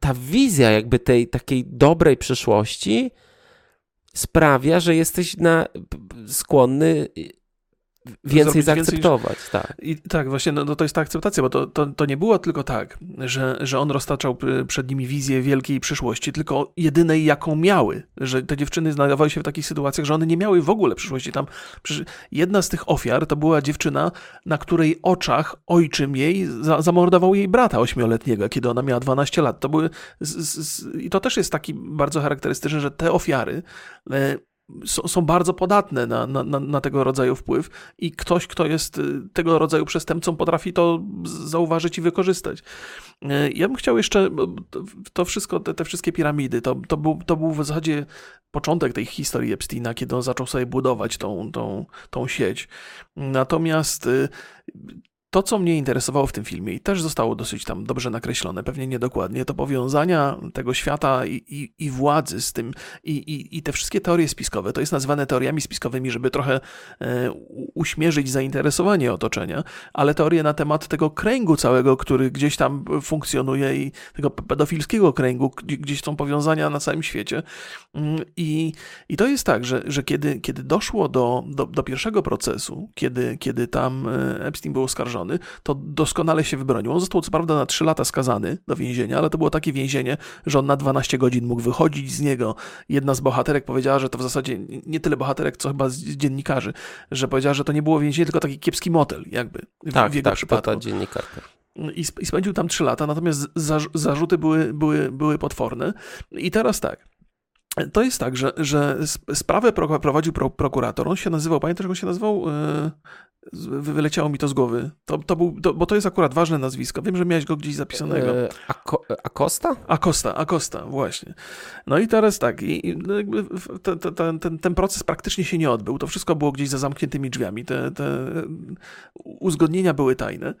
ta wizja jakby tej takiej dobrej przyszłości sprawia, że jesteś na, skłonny więcej zaakceptować, więcej, tak. I tak, właśnie no, no, to jest ta akceptacja, bo to, to, to nie było tylko tak, że, że on roztaczał przed nimi wizję wielkiej przyszłości, tylko jedynej, jaką miały, że te dziewczyny znajdowały się w takich sytuacjach, że one nie miały w ogóle przyszłości. Tam jedna z tych ofiar to była dziewczyna, na której oczach ojczym jej za, zamordował jej brata ośmioletniego, kiedy ona miała 12 lat. To były, z, z, I to też jest taki bardzo charakterystyczne, że te ofiary e, są bardzo podatne na, na, na, tego rodzaju wpływ i ktoś, kto jest y, tego rodzaju przestępcą, potrafi to zauważyć i wykorzystać. Y, ja bym chciał jeszcze to wszystko, te, te wszystkie piramidy, to, to, był, to był w zasadzie początek tej historii Epsteina, kiedy on zaczął sobie budować tą, tą, tą sieć. Natomiast y, to, co mnie interesowało w tym filmie i też zostało dosyć tam dobrze nakreślone, pewnie niedokładnie, to powiązania tego świata i, i, i władzy z tym i, i, i, te wszystkie teorie spiskowe. To jest nazywane teoriami spiskowymi, żeby trochę e, uśmierzyć zainteresowanie otoczenia, ale teorie na temat tego kręgu całego, który gdzieś tam funkcjonuje i tego pedofilskiego kręgu, gdzieś są powiązania na całym świecie. Mm, I, i to jest tak, że, że kiedy, kiedy doszło do, do, do pierwszego procesu, kiedy, kiedy tam e, Epstein był oskarżony, to doskonale się wybronił. On został co prawda na 3 lata skazany do więzienia, ale to było takie więzienie, że on na 12 godzin mógł wychodzić z niego. Jedna z bohaterek powiedziała, że to w zasadzie nie tyle bohaterek, co chyba z dziennikarzy, że powiedziała, że to nie było więzienie, tylko taki kiepski motel, jakby w, tak, w jego tak, przypadku. Tak, dziennikarka. I, I spędził tam 3 lata, natomiast zarzuty były, były, były potworne. I teraz tak. To jest tak, że, że sprawę prowadził prokurator. On się nazywał, pamiętasz, jak on się nazywał? Wyleciało mi to z głowy. To, to był, to, bo to jest akurat ważne nazwisko. Wiem, że miałeś go gdzieś zapisanego. E, Ako, Acosta? Acosta, Acosta, właśnie. No i teraz tak, i, i no ten, ten, ten, ten, proces praktycznie się nie odbył. To wszystko było gdzieś za zamkniętymi drzwiami. Te, te uzgodnienia były tajne.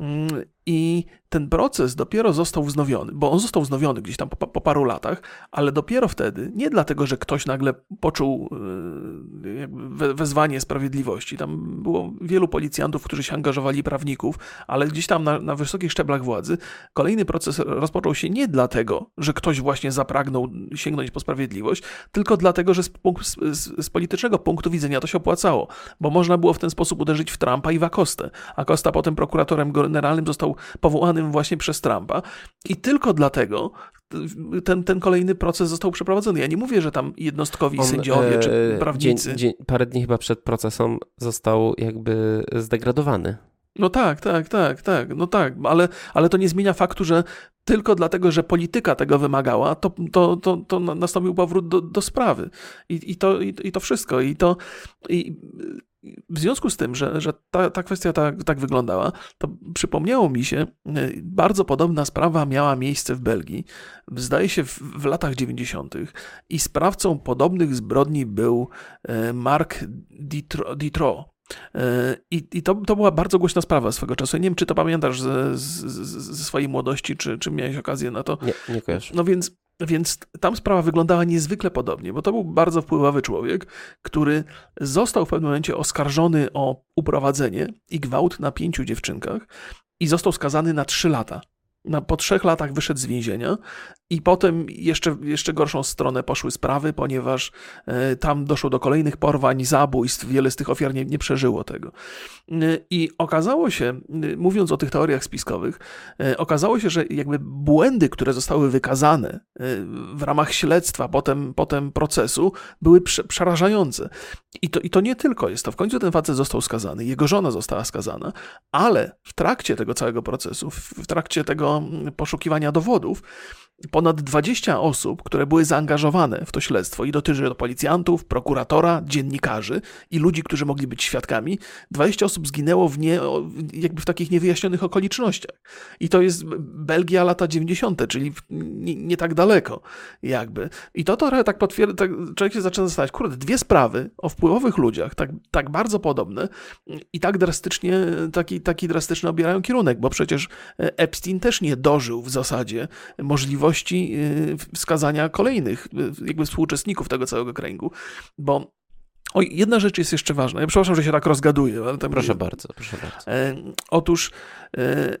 Mm, I ten proces dopiero został wznowiony, bo on został wznowiony gdzieś tam po, po, paru latach, ale dopiero wtedy, nie dlatego, że ktoś nagle poczuł e, wezwanie sprawiedliwości. Tam było wielu policjantów, którzy się angażowali, prawników, ale gdzieś tam na, na wysokich szczeblach władzy kolejny proces rozpoczął się nie dlatego, że ktoś właśnie zapragnął sięgnąć po sprawiedliwość, tylko dlatego, że z, z, z politycznego punktu widzenia to się opłacało, bo można było w ten sposób uderzyć w Trumpa i w Akostę. Acosta potem prokuratorem generalnym został powołanym właśnie przez Trumpa i tylko dlatego ten, ten kolejny proces został przeprowadzony. Ja nie mówię, że tam jednostkowi On, sędziowie e, czy prawnicy. Dzień, dzień, parę dni chyba przed procesem został jakby zdegradowany. No tak, tak, tak, tak, no tak, ale, ale to nie zmienia faktu, że tylko dlatego, że polityka tego wymagała, to, to, to, to nastąpił powrót do, do sprawy. I, i, to, i, i to wszystko. I to i w związku z tym, że, że ta, ta kwestia tak, tak wyglądała, to przypomniało mi się, e, bardzo podobna sprawa miała miejsce w Belgii, zdaje się w, w latach 90. i sprawcą podobnych zbrodni był e, Mark Ditro. E, I, i to, to była bardzo głośna sprawa swego czasu. Nie wiem, czy to pamiętasz ze, ze swojej młodości, czy, czy miałeś okazję na to. Nie, nie kojarzę. No więc więc tam sprawa wyglądała niezwykle podobnie, bo to był bardzo wpływowy człowiek, który został w pewnym momencie oskarżony o uprowadzenie i gwałt na pięciu dziewczynkach i został skazany na trzy lata. Na, po trzech latach wyszedł z więzienia i potem jeszcze, jeszcze gorszą stronę poszły sprawy, ponieważ e, tam doszło do kolejnych porwań, zabójstw, wiele z tych ofiar nie, nie przeżyło tego. E, I okazało się, e, mówiąc o tych teoriach spiskowych, okazało się, że jakby błędy, które zostały wykazane w ramach śledztwa, potem, potem procesu, były prze, przerażające. I to, I to nie tylko jest to. W końcu ten facet został skazany, jego żona została skazana, ale w trakcie tego całego procesu, w trakcie tego poszukiwania dowodów, ponad 20 osób, które były zaangażowane w to śledztwo i dotyczy to policjantów, prokuratora, dziennikarzy i ludzi, którzy mogli być świadkami. 20 osób zginęło w nie, jakby w takich niewyjaśnionych okolicznościach. I to jest Belgia lata 90., czyli nie, nie tak daleko jakby. I to trochę tak potwierdza, tak, człowiek się zaczyna zastanawiać, kurde, dwie sprawy o wpływowych ludziach, tak, tak bardzo podobne i tak drastycznie, taki, taki drastyczny obierają kierunek, bo przecież Epstein też nie dożył w zasadzie możliwości możliwości y, wskazania kolejnych y, jakby współuczestników tego całego kręgu, bo Oj, jedna rzecz jest jeszcze ważna. Ja przepraszam, że się tak rozgaduję. Ale proszę bardzo, proszę bardzo. E, otóż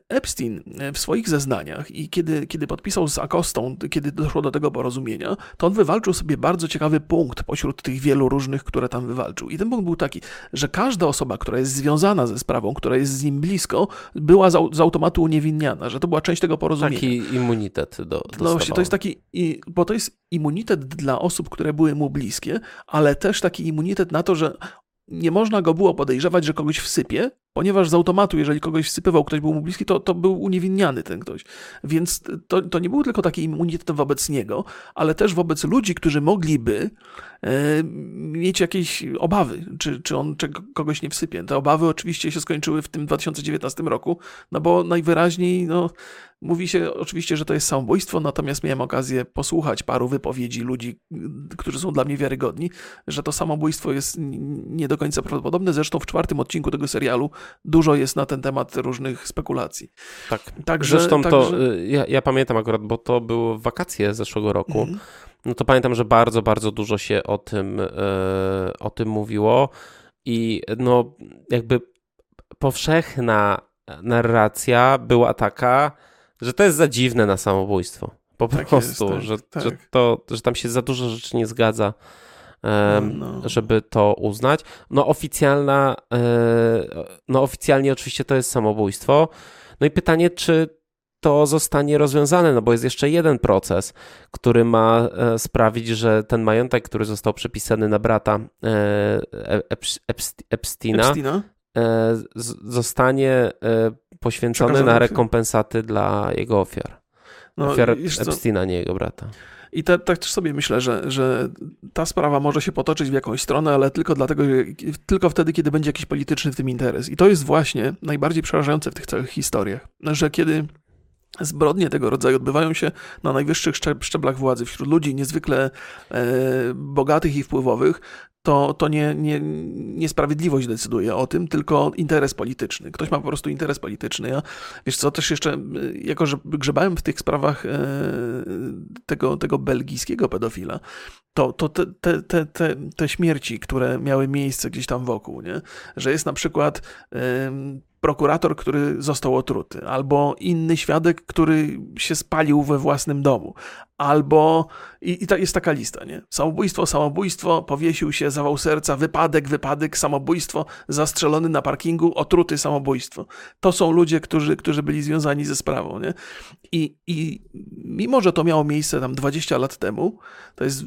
Epstein w swoich zeznaniach i kiedy, kiedy podpisał z Akostą, kiedy doszło do tego porozumienia, to on wywalczył sobie bardzo ciekawy punkt pośród tych wielu różnych, które tam wywalczył. I ten punkt był taki, że każda osoba, która jest związana ze sprawą, która jest z nim blisko, była z, z automatu uniewinniana, że to była część tego porozumienia. Taki immunitet do No właśnie, to jest taki, bo to jest immunitet dla osób, które były mu bliskie, ale też taki immunitet na to, że nie można go było podejrzewać, że kogoś wsypie, ponieważ z automatu, jeżeli kogoś wsypywał, ktoś był mu bliski, to, to był uniewinniany ten ktoś. Więc to, to nie był tylko taki immunitet wobec niego, ale też wobec ludzi, którzy mogliby e, mieć jakieś obawy, czy, czy on czy kogoś nie wsypie. Te obawy oczywiście się skończyły w tym 2019 roku, no bo najwyraźniej no, Mówi się oczywiście, że to jest samobójstwo, natomiast miałem okazję posłuchać paru wypowiedzi ludzi, którzy są dla mnie wiarygodni, że to samobójstwo jest nie do końca prawdopodobne. Zresztą w czwartym odcinku tego serialu dużo jest na ten temat różnych spekulacji. Tak. Także, Zresztą także... to, y, ja, ja, pamiętam akurat, bo to były wakacje zeszłego roku. Mm. No to pamiętam, że bardzo, bardzo dużo się o tym, yy, o tym mówiło i no jakby powszechna narracja była taka, że to jest za dziwne na samobójstwo. Po tak prostu, jest, tak, że, tak. Że, to, że tam się za dużo rzeczy nie zgadza, no, no. żeby to uznać. No oficjalna, e, no oficjalnie oczywiście to jest samobójstwo. No i pytanie, czy to zostanie rozwiązane, no bo jest jeszcze jeden proces, który ma e, sprawić, że ten majątek, który został przepisany na brata e, Epsteina, Epsteina? zostanie poświęcony na rekompensaty dla jego ofiar. No, ofiar Epsteina, nie jego brata. I tak też sobie myślę, że, że ta sprawa może się potoczyć w jakąś stronę, ale tylko dlatego, tylko wtedy, kiedy będzie jakiś polityczny w tym interes. I to jest właśnie najbardziej przerażające w tych całych historiach, że kiedy Zbrodnie tego rodzaju odbywają się na najwyższych szczeblach władzy, wśród ludzi niezwykle e, bogatych i wpływowych, to, to nie, nie, niesprawiedliwość decyduje o tym, tylko interes polityczny. Ktoś ma po prostu interes polityczny. Ja, wiesz co, też jeszcze, jako że grzebałem w tych sprawach e, tego, tego belgijskiego pedofila, to, to te, te, te, te, te śmierci, które miały miejsce gdzieś tam wokół, nie? że jest na przykład prokurator, który został otruty, albo inny świadek, który się spalił we własnym domu, albo i, i ta, jest taka lista, nie? Samobójstwo, samobójstwo, powiesił się, zawał serca, wypadek, wypadek, samobójstwo, zastrzelony na parkingu, otruty, samobójstwo. To są ludzie, którzy, którzy byli związani ze sprawą, nie? I, I mimo, że to miało miejsce tam 20 lat temu, to jest, e,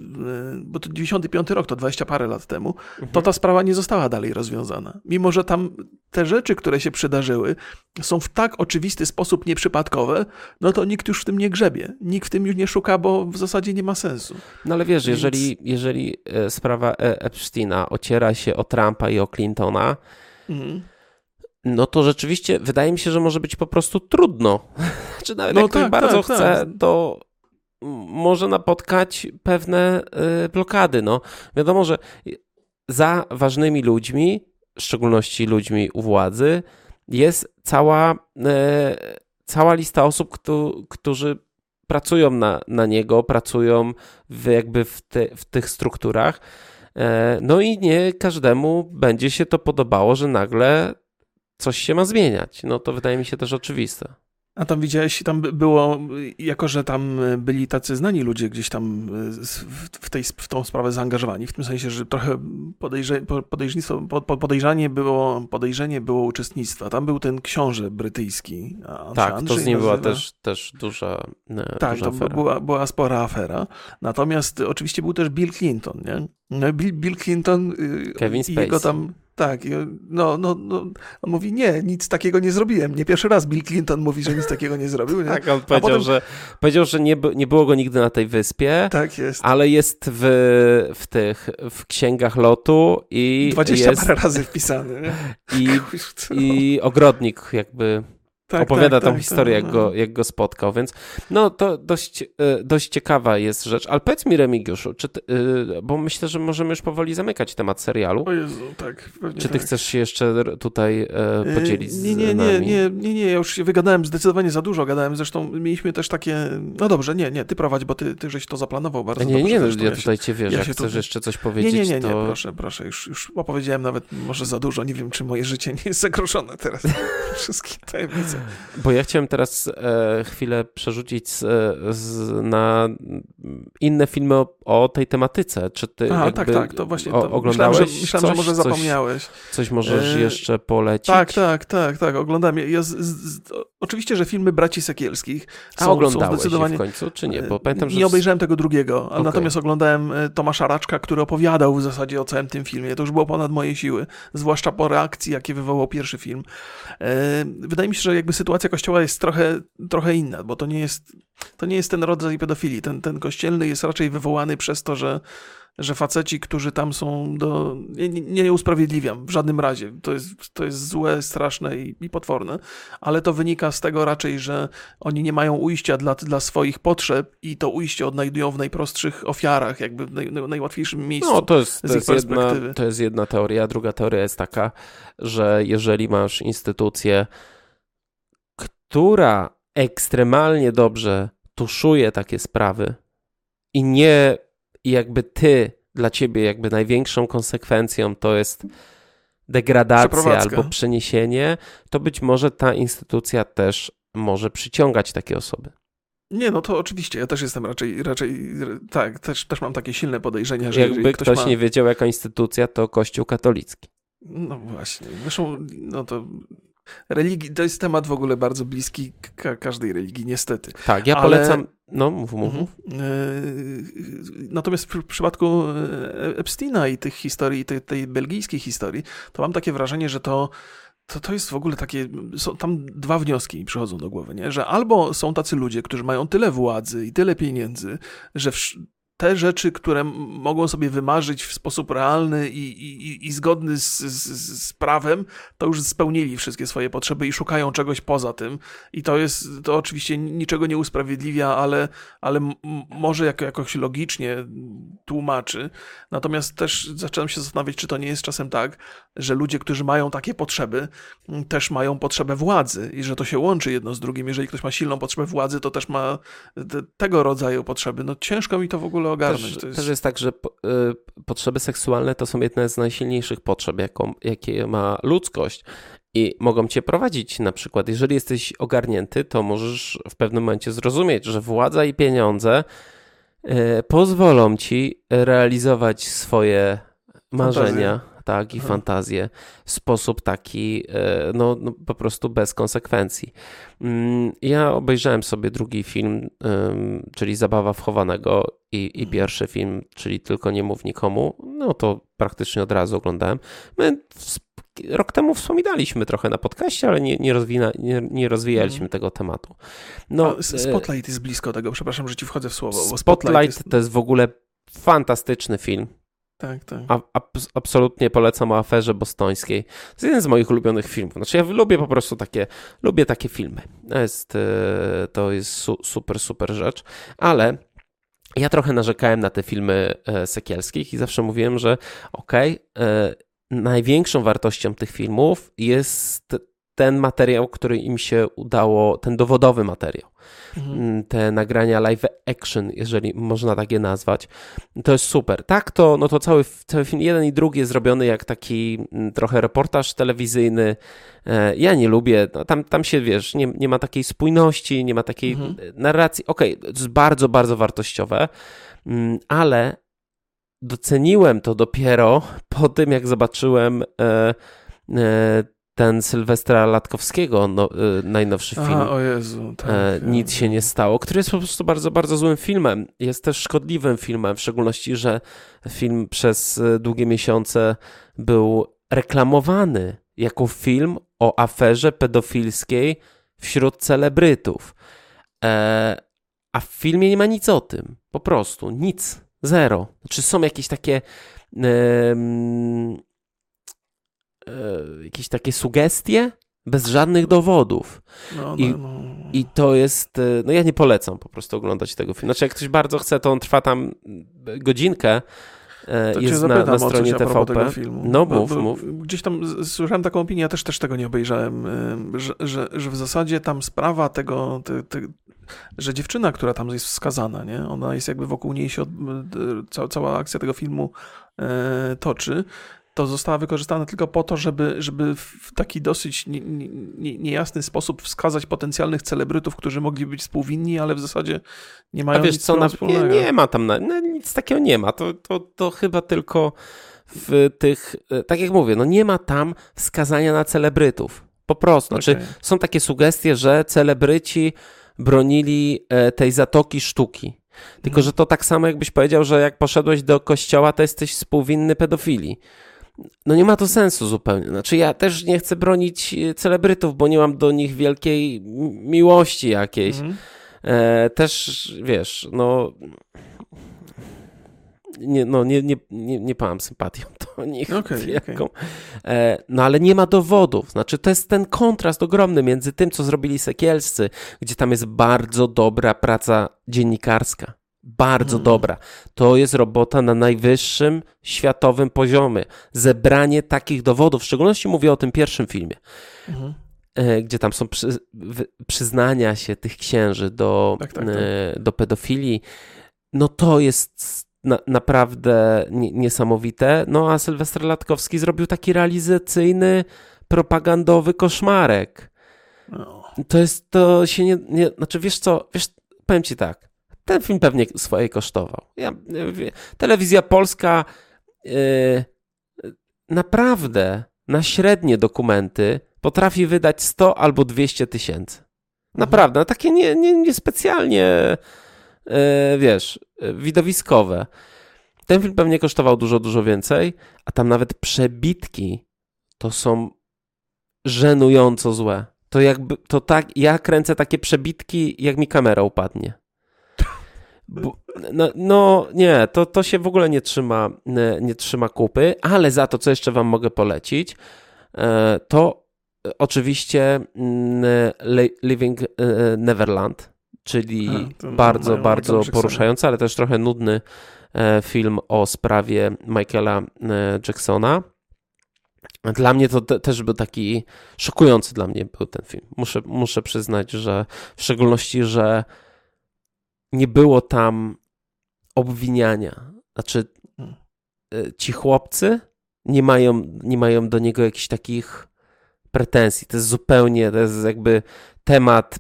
bo to 95 rok, to 20 parę lat temu, mhm. to ta sprawa nie została dalej rozwiązana. Mimo, że tam te rzeczy, które się przydarzyły, są w tak oczywisty sposób nieprzypadkowe, no to nikt już w tym nie grzebie. Nikt w tym już nie szuka, bo w zasadzie nie ma sensu. No ale wiesz, Więc... jeżeli, jeżeli e, sprawa e, Epsteina ociera się o Trumpa i o Clintona, mhm. no to rzeczywiście wydaje mi się, że może być po prostu trudno. Czy nawet no jak tak, ktoś bardzo tak, chce, tak. to może napotkać pewne e, blokady. No, wiadomo, że za ważnymi ludźmi, w szczególności ludźmi u władzy, jest cała, cała lista osób, którzy pracują na, na niego, pracują w, jakby w, te, w tych strukturach. E, no i nie każdemu będzie się to podobało, że nagle coś się ma zmieniać. No to wydaje mi się też oczywiste. A tam widziałeś, tam było, jako że tam byli tacy znani ludzie gdzieś tam w, tej, w tą sprawę zaangażowani, w tym sensie, że trochę podejrze, podejrznictwo, podejrzanie było, podejrzenie było uczestnictwa. Tam był ten książę brytyjski. Tak, Andrzej to z nim była też, też duża e, Tak, duża to była, była spora afera. Natomiast oczywiście był też Bill Clinton, nie? No, Bill, Bill Clinton y, Kevin Spacey. i jego tam tak, no, no, no, on mówi, nie, nic takiego nie zrobiłem. Nie pierwszy raz Bill Clinton mówi, że nic takiego nie zrobił. Nie? tak, on powiedział, potem... że, powiedział, że nie, nie było go nigdy na tej wyspie, tak jest. ale jest w, w tych, w księgach lotu i 20 jest... parę razy wpisany. Nie? I, I ogrodnik jakby tak, opowiada tak, tą tak, historię, tak, jak, go, jak go spotkał, więc no to dość, e, dość ciekawa jest rzecz. Ale powiedz mi, Remigiuszu, czy ty, e, bo myślę, że możemy już powoli zamykać temat serialu. O Jezu, tak. Czy ty tak. chcesz się jeszcze tutaj e, podzielić nie, nie, z nami? Nie, nie, nie, nie, ja już się wygadałem zdecydowanie za dużo, gadałem, zresztą mieliśmy też takie, no dobrze, nie, nie, ty prowadź, bo ty, ty żeś to zaplanował bardzo nie, dobrze. Nie, nie, ja tutaj cię wiesz, ja jak chcesz tu... jeszcze coś powiedzieć, Nie, nie, nie, nie, to... proszę, proszę, już, już opowiedziałem nawet może za dużo, nie wiem, czy moje życie nie jest zagrożone teraz. Wszystkie tajemnice. Bo ja chciałem teraz e, chwilę przerzucić z, z, na inne filmy o, o, tej tematyce. Czy ty A, tak, tak, to właśnie to oglądałeś? Myślałem, że, myślałem, coś, że może zapomniałeś. Coś, coś możesz e... jeszcze polecić? Tak, tak, tak, tak, oglądam. Ja z, z, oczywiście, że filmy braci Sekielskich są, A oglądałeś są zdecydowanie... w końcu, czy nie? Bo pamiętam, że... Nie obejrzałem tego drugiego, okay. natomiast oglądałem e, Tomasza Raczka, który opowiadał w zasadzie o całym tym filmie. To już było ponad moje siły, zwłaszcza po reakcji, jakie wywołał pierwszy film. E, wydaje mi się, że jakby sytuacja Kościoła jest trochę, trochę inna, bo to nie jest, to nie jest ten rodzaj pedofilii. Ten, ten kościelny jest raczej wywołany przez to, że że faceci, którzy tam są, do, nie, nie usprawiedliwiam w żadnym razie. To jest, to jest złe, straszne i, i, potworne, ale to wynika z tego raczej, że oni nie mają ujścia dla, dla swoich potrzeb i to ujście odnajdują w najprostszych ofiarach, jakby w naj, najłatwiejszym miejscu. No, to jest, to, jest jedna, to jest jedna teoria. Druga teoria jest taka, że jeżeli masz instytucję, która ekstremalnie dobrze tuszuje takie sprawy i nie jakby ty, dla ciebie jakby największą konsekwencją to jest degradacja albo przeniesienie, to być może ta instytucja też może przyciągać takie osoby. Nie, no to oczywiście, ja też jestem raczej, raczej tak, też, też mam takie silne podejrzenia, że Jakby ktoś, ktoś ma... nie wiedział, jaka instytucja, to Kościół katolicki. No właśnie, zresztą, no to religii, to jest temat w ogóle bardzo bliski ka każdej religii, niestety. Tak, ja polecam, no, mów, mów. Mhm. E, natomiast w przypadku e, Epsteina i tych historii, tej, tej belgijskiej historii, to mam takie wrażenie, że to to, to jest w ogóle takie, są, tam dwa wnioski mi przychodzą do głowy, nie? że albo są tacy ludzie, którzy mają tyle władzy i tyle pieniędzy, że w, te rzeczy, które mogą sobie wymarzyć w sposób realny i, i, i zgodny z, z, z, prawem, to już spełnili wszystkie swoje potrzeby i szukają czegoś poza tym. I to jest, to oczywiście niczego nie usprawiedliwia, ale, ale może jako, jakoś logicznie tłumaczy. Natomiast też zaczynam się zastanawiać, czy to nie jest czasem tak, że ludzie, którzy mają takie potrzeby, też mają potrzebę władzy i że to się łączy jedno z drugim. Jeżeli ktoś ma silną potrzebę władzy, to też ma te, tego rodzaju potrzeby. No ciężko mi to w ogóle ogarnąć. Też, jest... też jest tak, że y, potrzeby seksualne to są jedne z najsilniejszych potrzeb, jaką, jakie ma ludzkość. I mogą cię prowadzić na przykład, jeżeli jesteś ogarnięty, to możesz w pewnym momencie zrozumieć, że władza i pieniądze y, pozwolą ci realizować swoje marzenia tak, i Aha. fantazję w sposób taki, e, no, no, po prostu bez konsekwencji. Mm, ja obejrzałem sobie drugi film, czyli Zabawa wchowanego i, i mhm. pierwszy film, czyli Tylko nie mów nikomu, no to praktycznie od razu oglądałem. My rok temu wspominaliśmy trochę na podcaście, ale nie, nie, rozwina, nie, nie rozwijaliśmy hmm. tego tematu. No, A Spotlight jest blisko tego, przepraszam, że ci wchodzę w słowo. Spotlight, Spotlight jest... to jest w ogóle fantastyczny film. Tak, tak. A, absolutnie polecam o aferze bostońskiej. To jest jeden z moich ulubionych filmów. Znaczy ja lubię po prostu takie, lubię takie filmy. To jest, e, to jest su, super, super rzecz. Ale ja trochę narzekałem na te filmy e, sekielskich i zawsze mówiłem, że okej, okay, największą wartością tych filmów jest ten materiał, który im się udało, ten dowodowy materiał, mhm. Mm, te nagrania live action, jeżeli można tak je nazwać, to jest super. Tak, to, no to cały, cały film, jeden i drugi jest zrobiony jak taki mm, trochę reportaż telewizyjny. E, ja nie lubię, no tam, tam się, wiesz, nie, nie ma takiej spójności, nie ma takiej mhm. narracji. Okej, okay, to jest bardzo, bardzo wartościowe, mm, ale doceniłem to dopiero po tym, jak zobaczyłem e, e, ten Sylwestra Latkowskiego, no, y, najnowszy film. A, o Jezu. Tak, e, nic się nie stało, który jest po prostu bardzo, bardzo złym filmem. Jest też szkodliwym filmem, w szczególności, że film przez y, długie miesiące był reklamowany jako film o aferze pedofilskiej wśród celebrytów. E, a w filmie nie ma nic o tym. Po prostu nic. Zero. Czy są jakieś takie jakieś takie sugestie bez żadnych dowodów. No, I, no, no. I to jest, e, no ja nie polecam po prostu oglądać tego filmu. Znaczy jak ktoś bardzo chce, to on trwa tam godzinkę, e, to jest na, na stronie TVP. No mów, bo, bo mów. Gdzieś tam słyszałem taką opinię, ja też, też tego nie obejrzałem, e, że, że, że w zasadzie tam sprawa tego, te, te, że dziewczyna, która tam jest wskazana, nie? ona jest jakby wokół niej się, od, cała, cała akcja tego filmu e, toczy, to została wykorzystana tylko po to, żeby, żeby w taki dosyć nie, nie, niejasny sposób wskazać potencjalnych celebrytów, którzy mogli być współwinni, ale w zasadzie nie mają A wiesz nic co, na, nie, nie, ma tam, no, nic takiego nie ma, to, to, to chyba tylko w tych, e, tak jak mówię, no nie ma tam wskazania na celebrytów, po prostu, okay. znaczy są takie sugestie, że celebryci bronili e, tej zatoki sztuki, tylko, mhm. że to tak samo jakbyś powiedział, że jak poszedłeś do kościoła, to jesteś współwinny pedofilii no nie ma to sensu zupełnie. Znaczy ja też nie chcę bronić e, celebrytów, bo nie mam do nich wielkiej miłości jakiejś. Mhm. E, też, wiesz, no... Nie, no, nie, nie, nie, nie pałam sympatią do nich okay, wielką. Okay. E, no ale nie ma dowodów. Znaczy to jest ten kontrast ogromny między tym, co zrobili Sekielscy, gdzie tam jest bardzo dobra praca dziennikarska bardzo hmm. dobra. To jest robota na najwyższym światowym poziomie. Zebranie takich dowodów, w szczególności mówię o tym pierwszym filmie, hmm. gdzie tam są przy, przyznania się tych księży do, tak, tak, tak. E, do pedofilii. No to jest na, naprawdę niesamowite. No a Sylwester Latkowski zrobił taki realizacyjny, propagandowy koszmarek. No. To jest, to się nie, nie, znaczy wiesz co, wiesz, powiem ci tak, ten film pewnie swoje kosztował. Ja, telewizja polska yy, naprawdę na średnie dokumenty potrafi wydać 100 albo 200 tysięcy. Naprawdę, mhm. takie nie, nie, niespecjalnie, yy, wiesz, widowiskowe. Ten film pewnie kosztował dużo, dużo więcej, a tam nawet przebitki to są żenująco złe. To jakby, to tak, ja kręcę takie przebitki, jak mi kamera upadnie. No, no, nie, to, to się w ogóle nie trzyma, nie, nie trzyma kupy, ale za to, co jeszcze wam mogę polecić, e, to oczywiście mm, Living e, Neverland, czyli A, bardzo, bardzo poruszający, ale też trochę nudny e, film o sprawie Michaela Jacksona. Dla mnie to te, też był taki szokujący dla mnie był ten film. Muszę, muszę przyznać, że w szczególności, że nie było tam obwiniania. Znaczy, hmm. e, ci chłopcy nie mają, nie mają do niego jakichś takich pretensji. To jest zupełnie, to jest jakby temat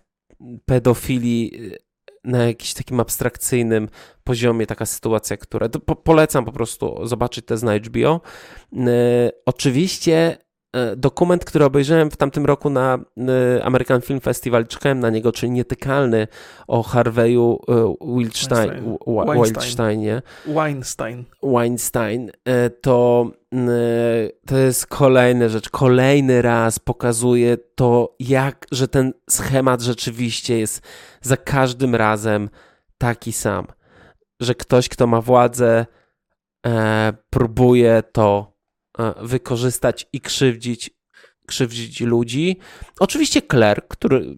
pedofilii e, na jakimś takim abstrakcyjnym poziomie, taka sytuacja, która. Po, polecam po prostu zobaczyć te na HBO. Yy, oczywiście dokument, który obejrzałem w tamtym roku na e, American Film Festival, czekałem na niego, czyli Nietykalny o Harveyu e, Wildstein, Wildsteinie. Weinstein. Weinstein. To, to jest kolejna rzecz. Kolejny raz pokazuje to, jak, że ten schemat rzeczywiście jest za każdym razem taki sam. Że ktoś, kto ma władzę, próbuje to wykorzystać i krzywdzić, krzywdzić ludzi. Oczywiście Claire, który,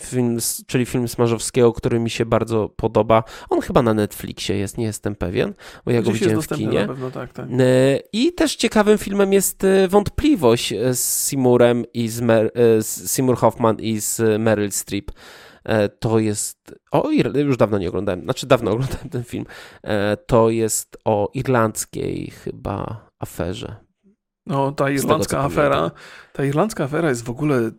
film, czyli film Smarzowskiego, który mi się bardzo podoba. On chyba na Netflixie jest, nie jestem pewien, bo ja go Gdzieś widziałem w kinie. Pewno, tak, tak. E, I też ciekawym filmem jest e, Wątpliwość z Seymourem i z, Mer, e, z Seymour Hoffman i z Meryl Streep to jest. O, już dawno nie oglądałem, znaczy dawno oglądałem ten film. To jest o irlandzkiej chyba aferze. No, ta irlandzka tego, afera, ta irlandzka afera jest w ogóle y,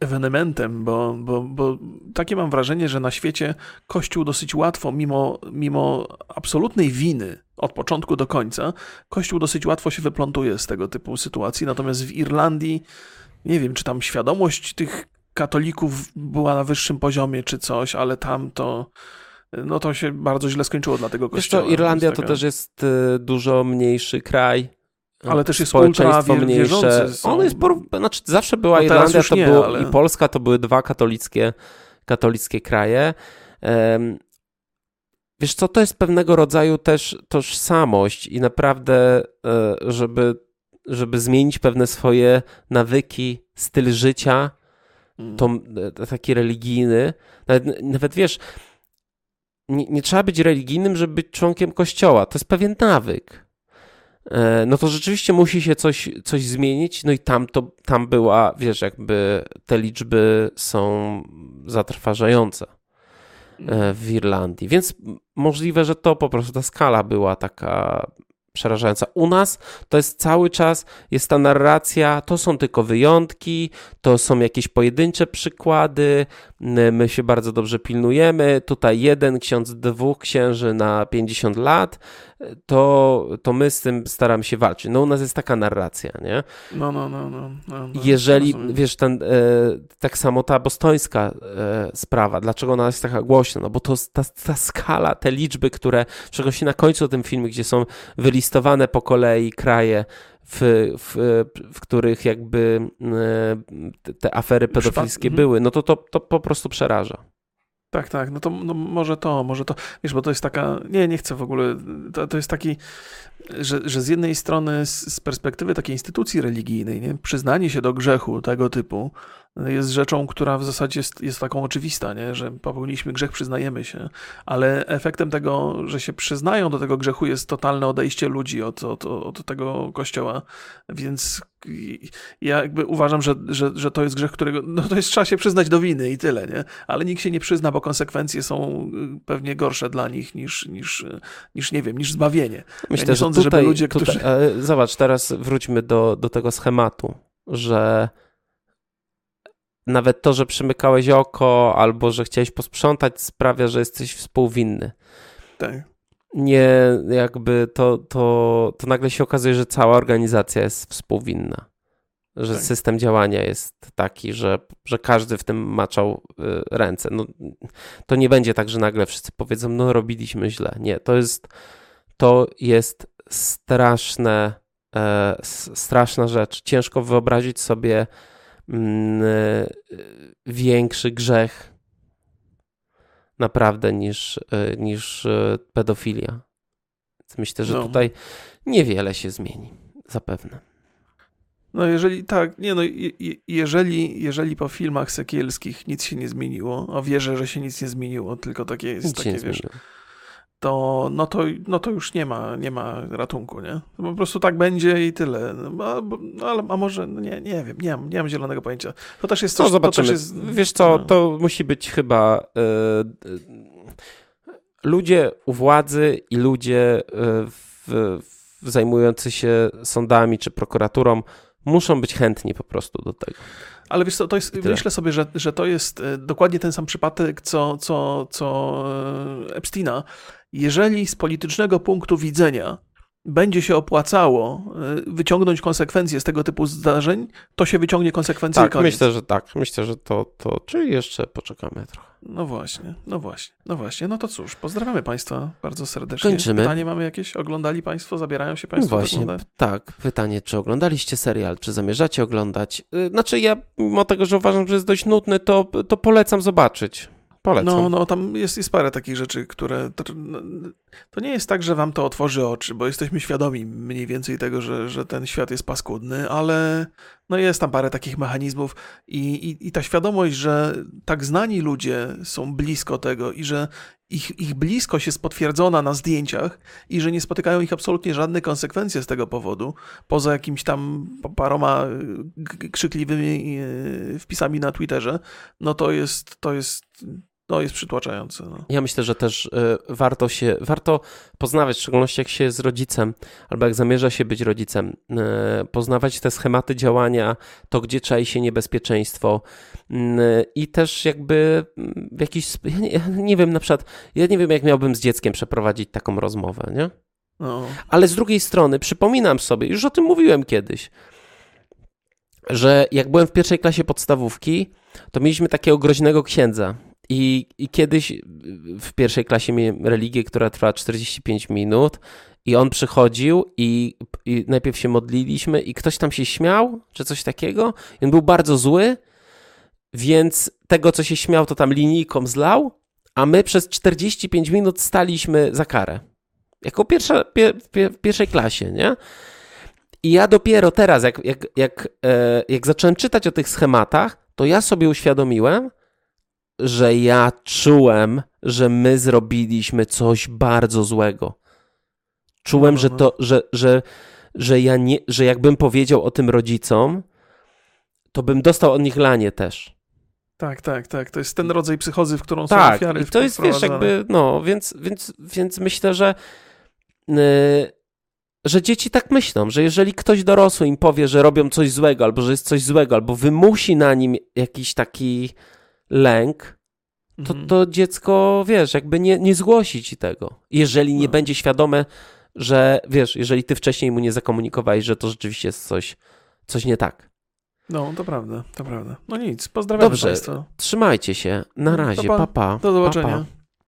ewenementem, bo, bo, bo takie mam wrażenie, że na świecie Kościół dosyć łatwo, mimo, mimo absolutnej winy od początku do końca, Kościół dosyć łatwo się wyplątuje z tego typu sytuacji. Natomiast w Irlandii, nie wiem, czy tam świadomość tych katolików była na wyższym poziomie, czy coś, ale tam to no to się bardzo źle skończyło dla tego kościoła. Wiesz co, Irlandia to też jest y, dużo mniejszy kraj, ale też jest społeczeństwo mniejsze. Ono jest, znaczy zawsze była no Irlandia, to nie, było, ale... i Polska to były dwa katolickie, katolickie kraje. Um, wiesz co, to jest pewnego rodzaju też tożsamość i naprawdę, e, żeby, żeby zmienić pewne swoje nawyki, styl życia, mm. to e, taki religijny, nawet, nawet wiesz, nie, nie trzeba być religijnym, żeby być członkiem kościoła. To jest pewien nawyk. E, no to rzeczywiście musi się coś, coś zmienić. No i tam to, tam była, wiesz, jakby te liczby są zatrważające e, w Irlandii. Więc możliwe, że to po prostu ta skala była taka przerażająca. U nas to jest cały czas, jest ta narracja, to są tylko wyjątki, to są jakieś pojedyncze przykłady, my się bardzo dobrze pilnujemy, tutaj jeden ksiądz, dwóch księży na 50 lat, to, to my z tym staramy się walczyć. No u nas jest taka narracja, nie? No, no, no. no, no, no Jeżeli, wiesz, ten, e, tak samo ta bostońska e, sprawa, dlaczego ona jest taka głośna? No bo to ta, ta skala, te liczby, które, czego się na końcu tym filmie, gdzie są wylistowane po kolei kraje, w, w, w których jakby e, te afery pedofilskie mhm. były, no to, to to po prostu przeraża. Tak, tak, no to no może to, może to, wiesz, bo to jest taka, nie, nie chcę w ogóle, to, to jest taki, że, że z jednej strony z, z perspektywy takiej instytucji religijnej, nie, przyznanie się do grzechu tego typu jest rzeczą, która w zasadzie jest, jest taką oczywista, nie? że popełniliśmy grzech, przyznajemy się, ale efektem tego, że się przyznają do tego grzechu jest totalne odejście ludzi od, od, od tego kościoła, więc ja jakby uważam, że, że, że to jest grzech, którego, no to jest trzeba się przyznać do winy i tyle, nie? Ale nikt się nie przyzna, bo konsekwencje są y, pewnie gorsze dla nich niż, niż, niż nie wiem, niż zbawienie. Myślę, ja że sądzę, tutaj, żeby ludzie, którzy... Tutaj, zobacz, teraz wróćmy do, do tego schematu, że nawet to, że przymykałeś oko albo że chciałeś posprzątać, sprawia, że jesteś współwinny. Tak. Nie, jakby to, to, to nagle się okazuje, że cała organizacja jest współwinna. Że tak. system działania jest taki, że, że każdy w tym maczał y, ręce. No, to nie będzie tak, że nagle wszyscy powiedzą, no robiliśmy źle. Nie, to jest, to jest straszne e, straszna rzecz. Ciężko wyobrazić sobie większy grzech naprawdę niż, e, niż e, pedofilia. Myślę, że no. tutaj niewiele się zmieni, zapewne. No jeżeli tak, nie no, jeżeli, jeżeli po filmach sekielskich nic się nie zmieniło, a wierzę, że się nic nie zmieniło, tylko takie jest nic takie, wiesz, zmieniło to, no to, no to już nie ma, nie ma ratunku, nie? Po prostu tak będzie i tyle. No, a, no, ale, a może, no nie, nie wiem, nie mam, nie mam zielonego pojęcia. To też jest coś, no, zobaczymy. To jest, Wiesz co, no. to musi być chyba yy, ludzie u władzy i ludzie yy, w, w zajmujący się sądami czy prokuraturą muszą być chętni po prostu do tego. Ale wiesz co, to jest, myślę sobie, że, że to jest dokładnie ten sam przypadek, co, co, co Epsteina, jeżeli z politycznego punktu widzenia będzie się opłacało y, wyciągnąć konsekwencje z tego typu zdarzeń, to się wyciągnie konsekwencje tak, myślę, że tak. Myślę, że to, to czyli jeszcze poczekamy trochę. No właśnie, no właśnie, no właśnie. No to cóż, pozdrawiamy Państwa bardzo serdecznie. Kończymy. Pytanie mamy jakieś? Oglądali Państwo? Zabierają się Państwo? No właśnie, tak. Pytanie, czy oglądaliście serial, czy zamierzacie oglądać? Y, znaczy ja, mimo tego, że uważam, że jest dość nudny, to, to polecam zobaczyć. Polecam. No, no tam jest, jest parę takich rzeczy, które. To, to, nie jest tak, że wam to otworzy oczy, bo jesteśmy świadomi mniej więcej tego, że, że ten świat jest paskudny, ale no jest tam parę takich mechanizmów i, i, i ta świadomość, że tak znani ludzie są blisko tego i że ich, ich bliskość jest potwierdzona na zdjęciach i że nie spotykają ich absolutnie żadne konsekwencje z tego powodu, poza jakimiś tam paroma krzykliwymi e, wpisami na Twitterze, no to jest, to jest no, jest przytłaczające. No. Ja myślę, że też y, warto się, warto poznawać, w szczególności jak się jest rodzicem, albo jak zamierza się być rodzicem, y, poznawać te schematy działania, to gdzie czai się niebezpieczeństwo y, i też jakby w jakiś, ja nie, ja nie, wiem, na przykład, ja nie wiem, jak miałbym z dzieckiem przeprowadzić taką rozmowę, nie? No. Ale z drugiej strony przypominam sobie, już o tym mówiłem kiedyś, że jak byłem w pierwszej klasie podstawówki, to mieliśmy takiego groźnego księdza, i, I kiedyś w pierwszej klasie miałem religię, która trwała 45 minut, i on przychodził i, i, najpierw się modliliśmy, i ktoś tam się śmiał, czy coś takiego. I on był bardzo zły, więc tego, co się śmiał, to tam linijką zlał, a my przez 45 minut staliśmy za karę. Jako pierwsza, pier, pier, w pierwszej klasie, nie? I ja dopiero teraz, jak, jak, jak, e, jak zacząłem czytać o tych schematach, to ja sobie uświadomiłem, że ja czułem, że my zrobiliśmy coś bardzo złego. Czułem, no, że to, że, że, że ja nie, że jakbym powiedział o tym rodzicom, to bym dostał od nich lanie też. Tak, tak, tak. To jest ten rodzaj psychozy, w którą tak, są ofiary. Tak, to jest, wiesz, jakby, no, więc, więc, więc myślę, że yy, że dzieci tak myślą, że jeżeli ktoś dorosły im powie, że robią coś złego, albo że jest coś złego, albo wymusi na nim jakiś taki lęk, to, mhm. to dziecko, wiesz, jakby nie, nie zgłosi ci tego. Jeżeli nie no. będzie świadome, że, wiesz, jeżeli ty wcześniej mu nie zakomunikowałeś, że to rzeczywiście jest coś, coś nie tak. No, to prawda, to prawda. No nic, pozdrawiam Dobrze, Państwa. trzymajcie się. Na razie, papa. Pa. Do zobaczenia. Pa, pa.